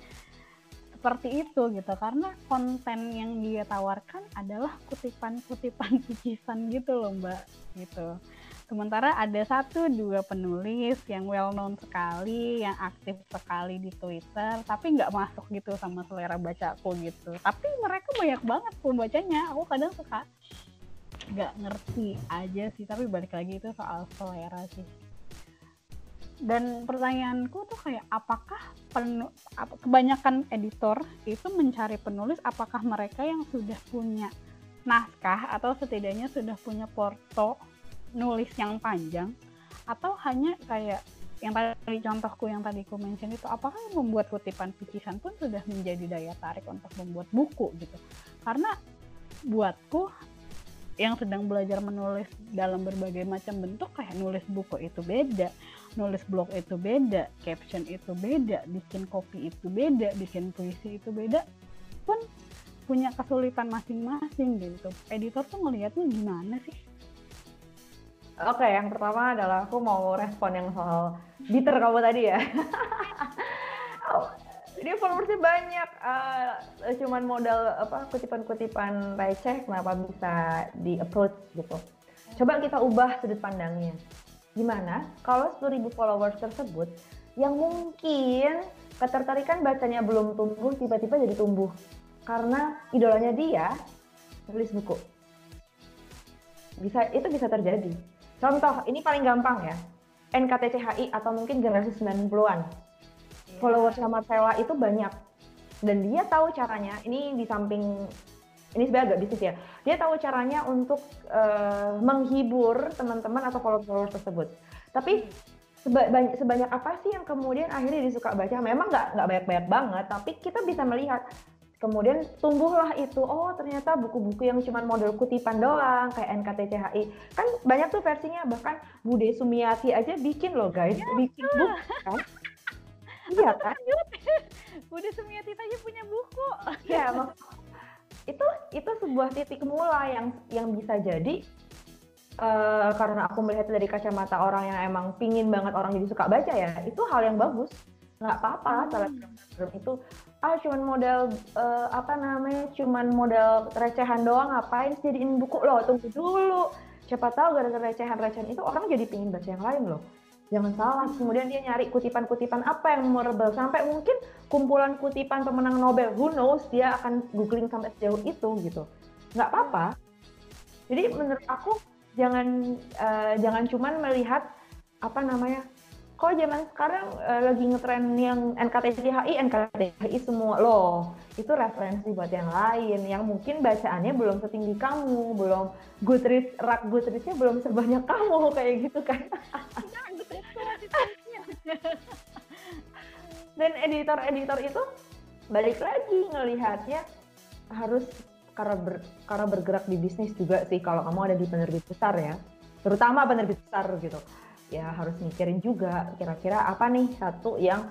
seperti itu gitu. Karena konten yang dia tawarkan adalah kutipan-kutipan picisan gitu loh mbak gitu. Sementara ada satu dua penulis yang well known sekali yang aktif sekali di Twitter tapi nggak masuk gitu sama selera bacaku gitu. Tapi mereka banyak banget pembacanya. Aku kadang suka nggak ngerti aja sih tapi balik lagi itu soal selera sih dan pertanyaanku tuh kayak apakah penu, kebanyakan editor itu mencari penulis apakah mereka yang sudah punya naskah atau setidaknya sudah punya porto nulis yang panjang? Atau hanya kayak yang tadi contohku yang tadi ku mention itu apakah membuat kutipan picisan pun sudah menjadi daya tarik untuk membuat buku gitu? Karena buatku yang sedang belajar menulis dalam berbagai macam bentuk kayak nulis buku itu beda nulis blog itu beda, caption itu beda, bikin kopi itu beda, bikin puisi itu beda, pun punya kesulitan masing-masing gitu. Editor tuh ngelihatnya gimana sih? Oke, yang pertama adalah aku mau respon yang soal bitter kamu tadi ya. dia followersnya banyak, uh, cuman modal apa kutipan-kutipan receh, kenapa bisa di approach gitu. Coba kita ubah sudut pandangnya Gimana kalau 10.000 followers tersebut yang mungkin ketertarikan bacanya belum tumbuh tiba-tiba jadi tumbuh karena idolanya dia nulis buku. Bisa itu bisa terjadi. Contoh, ini paling gampang ya. NKTCHI atau mungkin generasi 90-an. Yeah. Followers Marcella itu banyak. dan dia tahu caranya ini di samping ini sebenarnya agak bisnis ya. Dia tahu caranya untuk uh, menghibur teman-teman atau follower-follower tersebut. Tapi sebanyak, sebanyak apa sih yang kemudian akhirnya disuka baca? Memang nggak nggak banyak-banyak banget tapi kita bisa melihat. Kemudian tumbuhlah itu oh ternyata buku-buku yang cuma model kutipan doang kayak NKTCHI kan banyak tuh versinya bahkan Bude Sumiati aja bikin loh guys. Ya, bikin buku kan? Iya kan? Bude Sumiati saja punya buku. Ya itu itu sebuah titik mula yang yang bisa jadi uh, karena aku melihat dari kacamata orang yang emang pingin banget orang jadi suka baca ya itu hal yang bagus. Nggak apa-apa hmm. itu ah cuman model uh, apa namanya cuman model recehan doang ngapain jadiin buku? Loh tunggu dulu. Siapa tahu gara-gara recehan-recehan itu orang jadi pingin baca yang lain loh jangan salah kemudian dia nyari kutipan-kutipan apa yang memorable sampai mungkin kumpulan kutipan pemenang Nobel who knows dia akan googling sampai sejauh itu gitu nggak apa-apa jadi menurut aku jangan uh, jangan cuman melihat apa namanya kok zaman sekarang uh, lagi ngetren yang NKTCHI, NKTCHI semua loh. Itu referensi buat yang lain yang mungkin bacaannya belum setinggi kamu, belum Goodreads, rak Goodreadsnya belum sebanyak kamu kayak gitu kan. Dan editor-editor itu balik lagi ngelihatnya harus karena ber, karena bergerak di bisnis juga sih kalau kamu ada di penerbit besar ya, terutama penerbit besar gitu ya harus mikirin juga kira-kira apa nih satu yang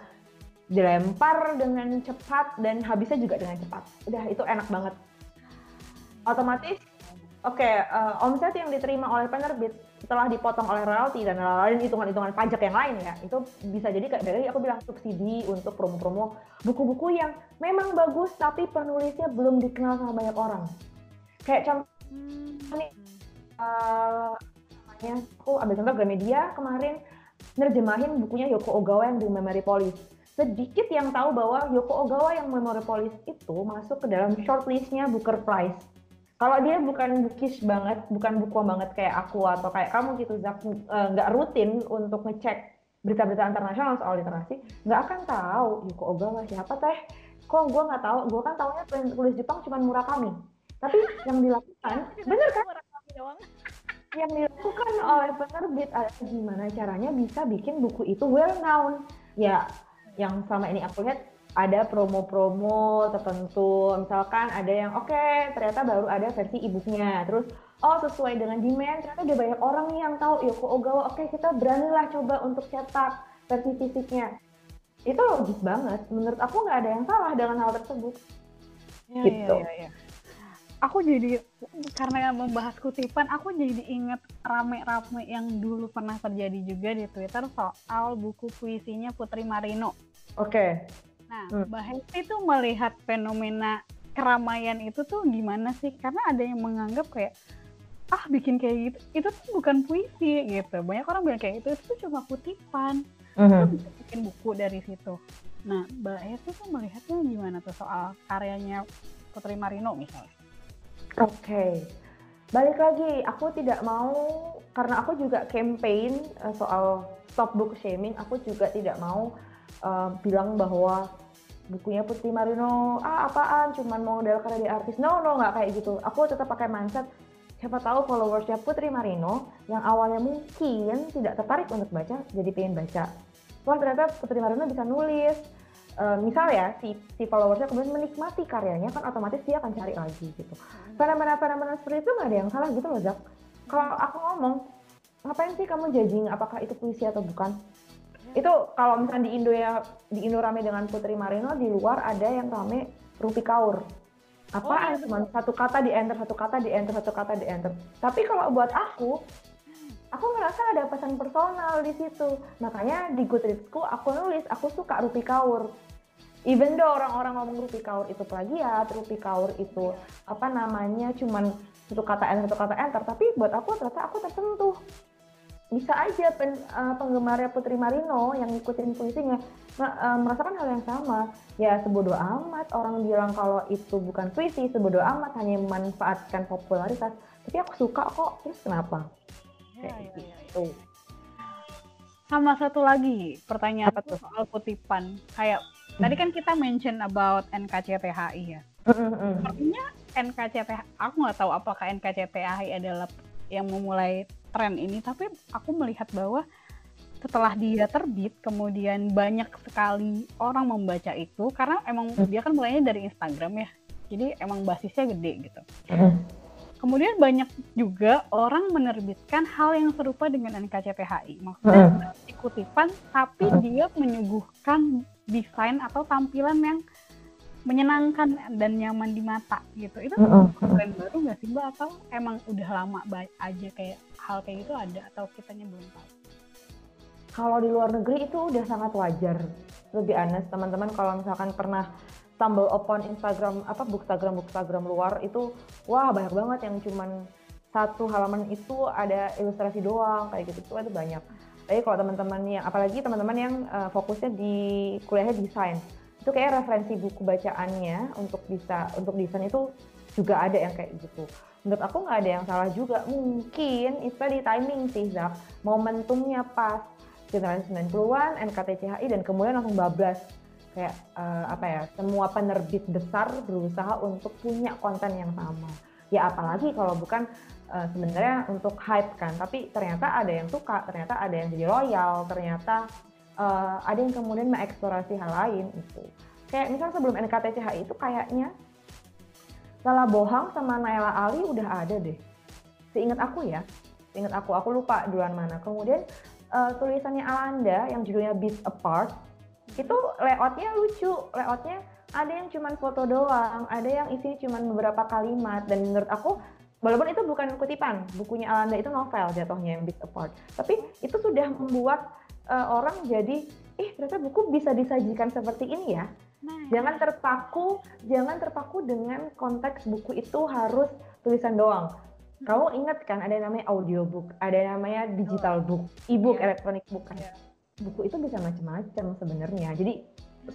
dilempar dengan cepat dan habisnya juga dengan cepat. Udah itu enak banget. Otomatis oke okay, uh, eh, omset yang diterima oleh penerbit setelah dipotong oleh royalti dan lain hitungan-hitungan pajak yang lain ya itu bisa jadi kayak dari aku bilang subsidi untuk promo-promo buku-buku yang memang bagus tapi penulisnya belum dikenal sama banyak orang. Kayak contoh nih uh, ya aku ambil contoh Gramedia kemarin nerjemahin bukunya Yoko Ogawa yang di Memory Police. Sedikit yang tahu bahwa Yoko Ogawa yang Memory Police itu masuk ke dalam shortlistnya Booker Prize kalau dia bukan bookish banget bukan buku banget kayak aku atau kayak kamu gitu Zak eh, nggak uh, rutin untuk ngecek berita-berita internasional soal literasi nggak akan tahu. Yoko Ogawa siapa teh? Kok gue nggak tahu? Gue kan tahunya tulis Jepang cuma Murakami. Tapi yang dilakukan bener kan? Yang dilakukan oleh penerbit adalah gimana caranya bisa bikin buku itu well known. Ya, yang selama ini aku lihat ada promo-promo tertentu. Misalkan ada yang oke, okay, ternyata baru ada versi e-booknya. Terus oh sesuai dengan demand, ternyata ada banyak orang yang tahu Yoko Ogawa, oke okay, kita beranilah coba untuk cetak versi fisiknya. Itu logis banget. Menurut aku nggak ada yang salah dengan hal tersebut. Ya, gitu. Ya, ya, ya aku jadi karena membahas kutipan aku jadi inget rame-rame yang dulu pernah terjadi juga di Twitter soal buku puisinya Putri Marino. Oke. Okay. Nah, hmm. Mbak Hesti tuh melihat fenomena keramaian itu tuh gimana sih? Karena ada yang menganggap kayak ah bikin kayak gitu itu tuh bukan puisi gitu. Banyak orang bilang kayak itu itu tuh cuma kutipan. Uh -huh. bisa bikin buku dari situ. Nah, Mbak Hesti tuh melihatnya gimana tuh soal karyanya Putri Marino misalnya? Oke, okay. balik lagi, aku tidak mau karena aku juga campaign uh, soal stop book shaming. Aku juga tidak mau uh, bilang bahwa bukunya Putri Marino ah apaan, cuman model karena di artis. No, no, nggak kayak gitu. Aku tetap pakai mindset siapa tahu followersnya Putri Marino yang awalnya mungkin tidak tertarik untuk baca jadi pengen baca. Wah ternyata Putri Marino bisa nulis, uh, misal ya si si followersnya kemudian menikmati karyanya kan otomatis dia akan cari lagi gitu fenomena-fenomena seperti itu nggak ada yang salah gitu loh Zak kalau aku ngomong ngapain sih kamu judging apakah itu puisi atau bukan. Itu kalau misalnya di Indo ya di Indo rame dengan Putri Marino di luar ada yang rame Rupi Kaur apaan oh, iya. cuma satu kata di enter satu kata di enter satu kata di enter tapi kalau buat aku aku ngerasa ada pesan personal di situ. Makanya di Goodreadsku aku nulis aku suka Rupi Kaur. Even though orang-orang ngomong Rupi Kaur itu plagiat, Rupi Kaur itu apa namanya cuman satu kata enter satu kata enter, tapi buat aku ternyata aku tersentuh. Bisa aja pen, uh, penggemarnya Putri Marino yang ngikutin puisinya uh, merasakan hal yang sama. Ya sebodoh amat orang bilang kalau itu bukan puisi, sebodoh amat hanya memanfaatkan popularitas. Tapi aku suka kok, terus kenapa? kayak ya, gitu. Ya, Sama satu lagi pertanyaan Apa tuh? soal kutipan. Kayak tadi kan kita mention about NKCTHI ya. Artinya NKCTHI, aku nggak tahu apakah NKCTHI adalah yang memulai tren ini, tapi aku melihat bahwa setelah dia terbit, kemudian banyak sekali orang membaca itu, karena emang dia kan mulainya dari Instagram ya, jadi emang basisnya gede gitu. Kemudian banyak juga orang menerbitkan hal yang serupa dengan NKCTHI, maksudnya uh. kutipan, tapi dia menyuguhkan desain atau tampilan yang menyenangkan dan nyaman di mata gitu. Itu uh tren baru nggak sih mbak atau emang udah lama aja kayak hal kayak gitu ada atau kitanya belum tahu? Kalau di luar negeri itu udah sangat wajar. Lebih aneh teman-teman kalau misalkan pernah stumble upon Instagram apa bookstagram bookstagram luar itu wah banyak banget yang cuman satu halaman itu ada ilustrasi doang kayak gitu itu ada banyak. Tapi kalau teman-teman yang apalagi teman-teman yang uh, fokusnya di kuliahnya desain itu kayak referensi buku bacaannya untuk bisa untuk desain itu juga ada yang kayak gitu. Menurut aku nggak ada yang salah juga. Mungkin itu di timing sih Zak. Momentumnya pas generasi 90-an, NKTCHI dan kemudian langsung bablas kayak uh, apa ya semua penerbit besar berusaha untuk punya konten yang sama ya apalagi kalau bukan uh, sebenarnya untuk hype kan tapi ternyata ada yang suka ternyata ada yang jadi loyal ternyata uh, ada yang kemudian mengeksplorasi hal lain itu kayak misalnya sebelum NKTCHI itu kayaknya salah bohong sama Naila Ali udah ada deh. Seingat aku ya. Seingat aku aku lupa duluan mana. Kemudian uh, tulisannya Alanda yang judulnya Beat Apart itu layoutnya lucu. Layoutnya ada yang cuma foto doang ada yang isinya cuma beberapa kalimat. Dan menurut aku walaupun itu bukan kutipan bukunya Alanda itu novel jatuhnya yang Big Apart. Tapi itu sudah membuat uh, orang jadi ih ternyata buku bisa disajikan seperti ini ya. Nah, jangan terpaku jangan terpaku dengan konteks buku itu harus tulisan doang. Kamu ingat kan ada yang namanya audiobook ada yang namanya digital book e-book yeah. electronic book kan. Yeah buku itu bisa macam-macam sebenarnya. Jadi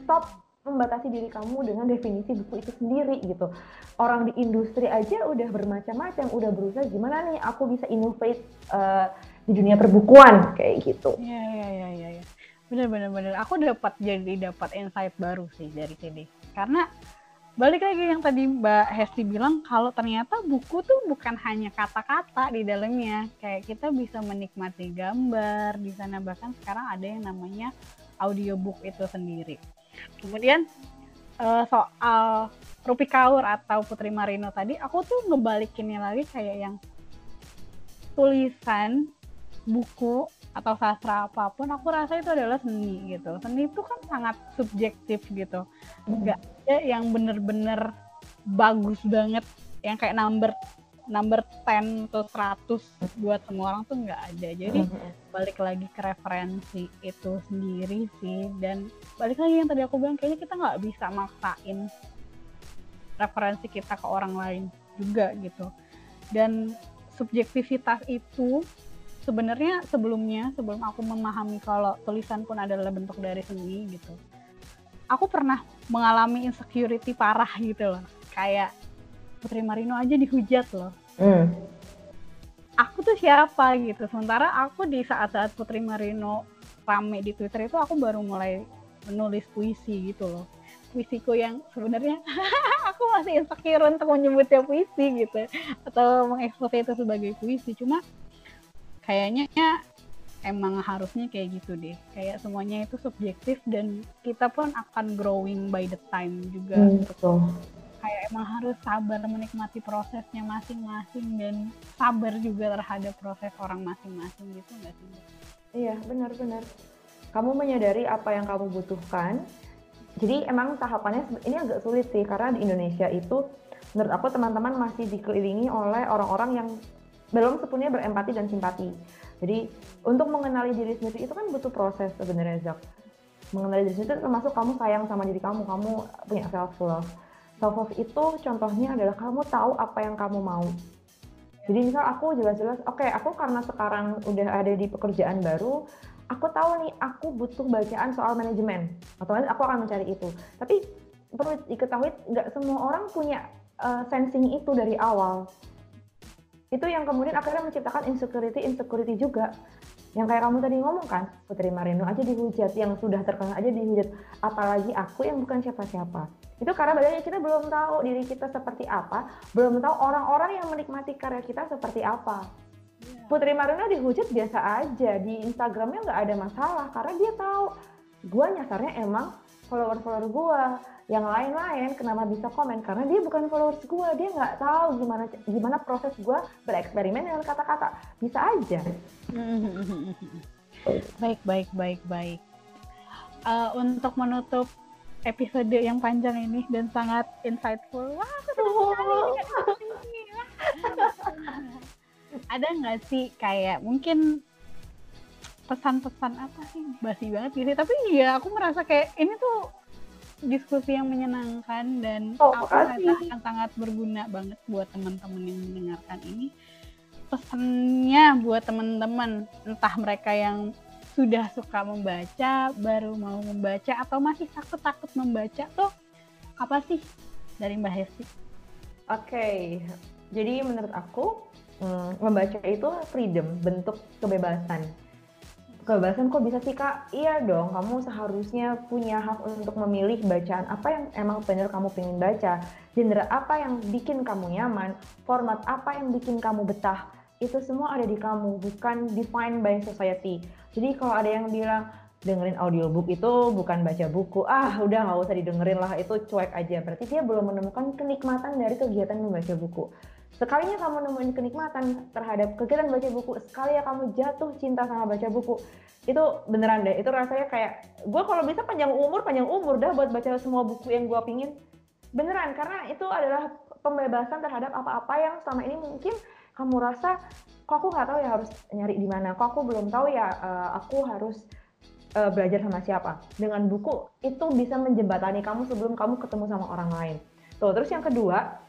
stop membatasi diri kamu dengan definisi buku itu sendiri gitu. Orang di industri aja udah bermacam-macam, udah berusaha gimana nih aku bisa innovate uh, di dunia perbukuan kayak gitu. Iya iya iya iya. Ya. Bener bener bener. Aku dapat jadi dapat insight baru sih dari sini. Karena balik lagi yang tadi Mbak Hesti bilang kalau ternyata buku tuh bukan hanya kata-kata di dalamnya kayak kita bisa menikmati gambar di sana bahkan sekarang ada yang namanya audiobook itu sendiri kemudian uh, soal Rupi Kaur atau Putri Marino tadi aku tuh ngebalikinnya lagi kayak yang tulisan buku atau sastra apa pun aku rasa itu adalah seni gitu. Seni itu kan sangat subjektif gitu. Enggak ada yang bener-bener bagus banget yang kayak number number 10 atau 100 buat semua orang tuh nggak ada. Jadi balik lagi ke referensi itu sendiri sih. Dan balik lagi yang tadi aku bilang kayaknya kita nggak bisa maksain referensi kita ke orang lain juga gitu. Dan subjektivitas itu sebenarnya sebelumnya sebelum aku memahami kalau tulisan pun adalah bentuk dari seni gitu aku pernah mengalami insecurity parah gitu loh. Kayak Putri Marino aja dihujat loh. Mm. aku tuh siapa gitu? Sementara aku di saat-saat Putri Marino rame di Twitter itu aku baru mulai menulis puisi gitu loh. Puisiku yang sebenarnya aku masih insecure untuk menyebutnya puisi gitu atau mengekspos itu sebagai puisi. Cuma kayaknya emang harusnya kayak gitu deh. Kayak semuanya itu subjektif dan kita pun akan growing by the time juga. Hmm, betul. kayak emang harus sabar menikmati prosesnya masing-masing dan sabar juga terhadap proses orang masing-masing gitu nggak sih? Iya benar-benar kamu menyadari apa yang kamu butuhkan. Jadi emang tahapannya ini agak sulit sih karena di Indonesia itu menurut aku teman-teman masih dikelilingi oleh orang-orang yang belum sepenuhnya berempati dan simpati jadi untuk mengenali diri sendiri itu kan butuh proses sebenarnya Zak. Mengenali diri sendiri termasuk kamu sayang sama diri kamu, kamu punya self love. Self love itu contohnya adalah kamu tahu apa yang kamu mau. Jadi misal aku jelas-jelas, oke okay, aku karena sekarang udah ada di pekerjaan baru, aku tahu nih aku butuh bacaan soal manajemen. Otomatis aku akan mencari itu. Tapi perlu diketahui nggak semua orang punya uh, sensing itu dari awal itu yang kemudian akhirnya menciptakan insecurity insecurity juga. Yang kayak kamu tadi ngomong kan Putri Marino aja dihujat yang sudah terkenal aja dihujat. Apalagi aku yang bukan siapa-siapa. Itu karena badannya kita belum tahu diri kita seperti apa belum tahu orang-orang yang menikmati karya kita seperti apa. Iya. Putri Marino dihujat biasa aja di Instagramnya nggak ada masalah karena dia tahu. Gue nyasarnya emang follower-follower gue yang lain-lain kenapa bisa komen? Karena dia bukan followers gue dia nggak tahu gimana gimana proses gue bereksperimen dengan kata-kata. Bisa aja. Baik baik baik baik. Uh, untuk menutup episode yang panjang ini dan sangat insightful. Wah oh. ada nggak sih kayak mungkin pesan-pesan apa sih? Basi banget gitu tapi ya aku merasa kayak ini tuh diskusi yang menyenangkan dan oh, aku rasa akan sangat berguna banget buat teman-teman yang mendengarkan ini. Pesannya buat teman-teman, entah mereka yang sudah suka membaca, baru mau membaca, atau masih takut-takut membaca tuh apa sih dari Mbak Hesti? Oke, okay. jadi menurut aku hmm, membaca itu freedom, bentuk kebebasan kebebasan kok bisa sih kak? Iya dong, kamu seharusnya punya hak untuk memilih bacaan apa yang emang benar kamu pengen baca, genre apa yang bikin kamu nyaman, format apa yang bikin kamu betah, itu semua ada di kamu, bukan defined by society. Jadi kalau ada yang bilang dengerin audiobook itu bukan baca buku, ah udah nggak usah didengerin lah, itu cuek aja. Berarti dia belum menemukan kenikmatan dari kegiatan membaca buku. Sekalinya kamu nemuin kenikmatan terhadap kegiatan baca buku, sekali ya kamu jatuh cinta sama baca buku, itu beneran deh, itu rasanya kayak, gue kalau bisa panjang umur, panjang umur dah buat baca semua buku yang gue pingin. Beneran, karena itu adalah pembebasan terhadap apa-apa yang selama ini mungkin kamu rasa, kok aku nggak tahu ya harus nyari di mana, kok aku belum tahu ya uh, aku harus uh, belajar sama siapa. Dengan buku, itu bisa menjembatani kamu sebelum kamu ketemu sama orang lain. Tuh, terus yang kedua,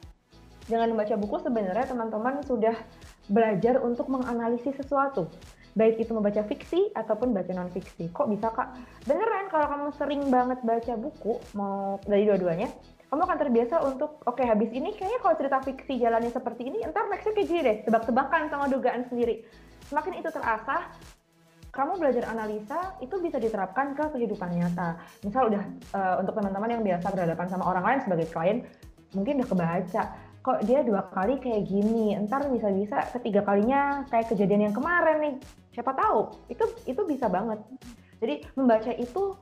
dengan membaca buku sebenarnya teman-teman sudah belajar untuk menganalisis sesuatu. Baik itu membaca fiksi ataupun baca non fiksi kok bisa kak? Beneran kalau kamu sering banget baca buku mau dari dua-duanya kamu akan terbiasa untuk oke okay, habis ini kayaknya kalau cerita fiksi jalannya seperti ini entar nextnya kayak gini deh. Tebak-tebakan sama dugaan sendiri. Semakin itu terasa kamu belajar analisa itu bisa diterapkan ke kehidupan nyata. Misal udah uh, untuk teman-teman yang biasa berhadapan sama orang lain sebagai klien, mungkin udah kebaca kok dia dua kali kayak gini? Entar bisa-bisa ketiga kalinya kayak kejadian yang kemarin nih. Siapa tahu. Itu itu bisa banget. Jadi membaca itu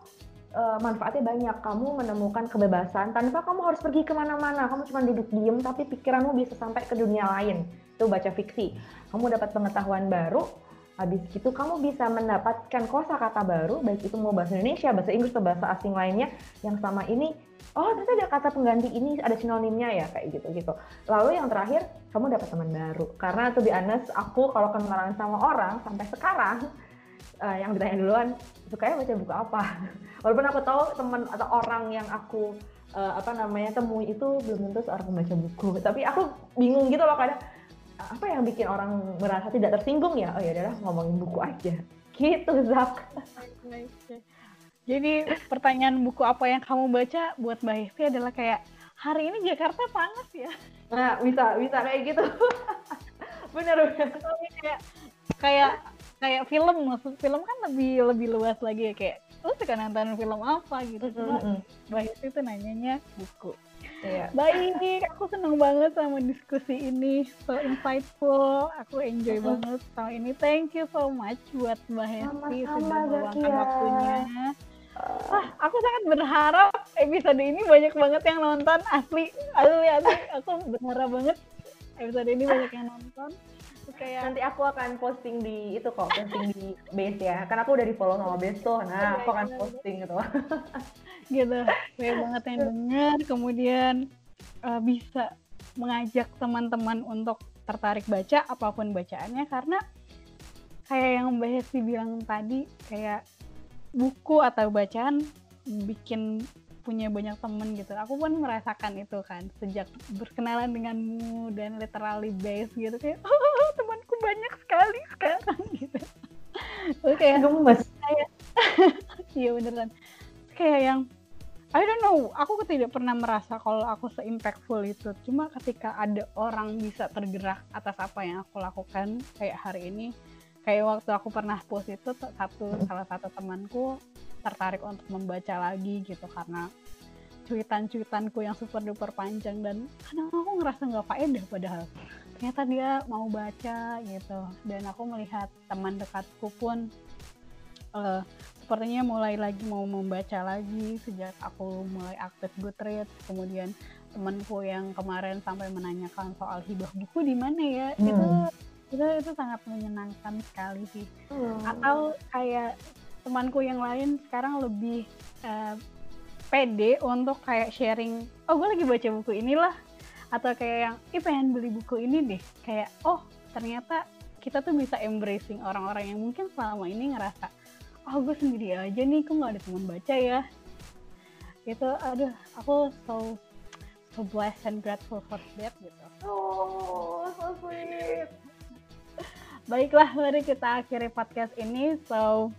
uh, manfaatnya banyak. Kamu menemukan kebebasan tanpa kamu harus pergi ke mana-mana. Kamu cuma duduk diem tapi pikiranmu bisa sampai ke dunia lain. Itu baca fiksi. Kamu dapat pengetahuan baru habis itu kamu bisa mendapatkan kosakata baru baik itu mau bahasa Indonesia bahasa Inggris atau bahasa asing lainnya yang sama ini oh ternyata ada kata pengganti ini ada sinonimnya ya kayak gitu gitu. Lalu yang terakhir kamu dapat teman baru. Karena tuh be honest aku kalau kenalan sama orang sampai sekarang uh, yang ditanya duluan sukanya baca buku apa? Walaupun aku tahu teman atau orang yang aku uh, apa namanya temui itu belum tentu seorang pembaca buku. Tapi aku bingung gitu loh kadang apa yang bikin orang merasa tidak tersinggung ya oh ya udahlah ngomongin buku aja gitu Zak jadi pertanyaan buku apa yang kamu baca buat Mbak Hefi adalah kayak hari ini Jakarta panas ya. Nah bisa bisa kayak gitu. bener bener. Kayak kayak kayak film maksud film kan lebih lebih luas lagi ya kayak lu suka nonton film apa gitu cuma mm -hmm. Mbak Hefi tuh nanyanya buku. Iya. Baik, aku seneng banget sama diskusi ini, so insightful, aku enjoy banget sama ini. Thank you so much buat Mbak Hesti sudah meluangkan waktunya. Wah, aku sangat berharap episode ini banyak banget yang nonton. Asli asli asli. Aku berharap banget episode ini banyak yang nonton. Kayak nanti aku akan posting di itu kok posting di base ya. Karena aku udah di follow sama base tuh. Nah iya, aku akan iya, posting gitu gitu banyak banget yang denger kemudian uh, bisa mengajak teman-teman untuk tertarik baca apa pun bacaannya karena kayak yang Mbak Hesti bilang tadi kayak buku atau bacaan bikin punya banyak temen gitu. Aku pun merasakan itu kan sejak berkenalan denganmu dan literally based gitu kayak oh, temanku banyak sekali sekarang gitu. Oke, kayak gemes. Iya beneran. Kayak yang I don't know, aku tidak pernah merasa kalau aku se-impactful itu. Cuma ketika ada orang bisa tergerak atas apa yang aku lakukan kayak hari ini, kayak waktu aku pernah post itu satu salah satu temanku tertarik untuk membaca lagi gitu karena cuitan-cuitanku yang super duper panjang dan kadang aku ngerasa nggak faedah padahal. Ternyata dia mau baca gitu. Dan aku melihat teman dekatku pun uh, sepertinya mulai lagi mau membaca lagi sejak aku mulai aktif Goodreads kemudian temanku yang kemarin sampai menanyakan soal hibah buku di mana ya hmm. itu itu itu sangat menyenangkan sekali sih hmm. atau kayak temanku yang lain sekarang lebih uh, pede untuk kayak sharing oh gue lagi baca buku inilah atau kayak yang ih pengen beli buku ini deh kayak oh ternyata kita tuh bisa embracing orang-orang yang mungkin selama ini ngerasa oh gue sendiri aja nih kok nggak ada teman baca ya itu aduh aku so so blessed and grateful for that gitu oh so sweet Baiklah, mari kita akhiri podcast ini. So,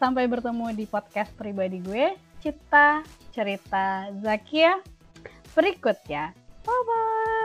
sampai bertemu di podcast pribadi gue, Cita Cerita Zakia berikutnya. Bye-bye!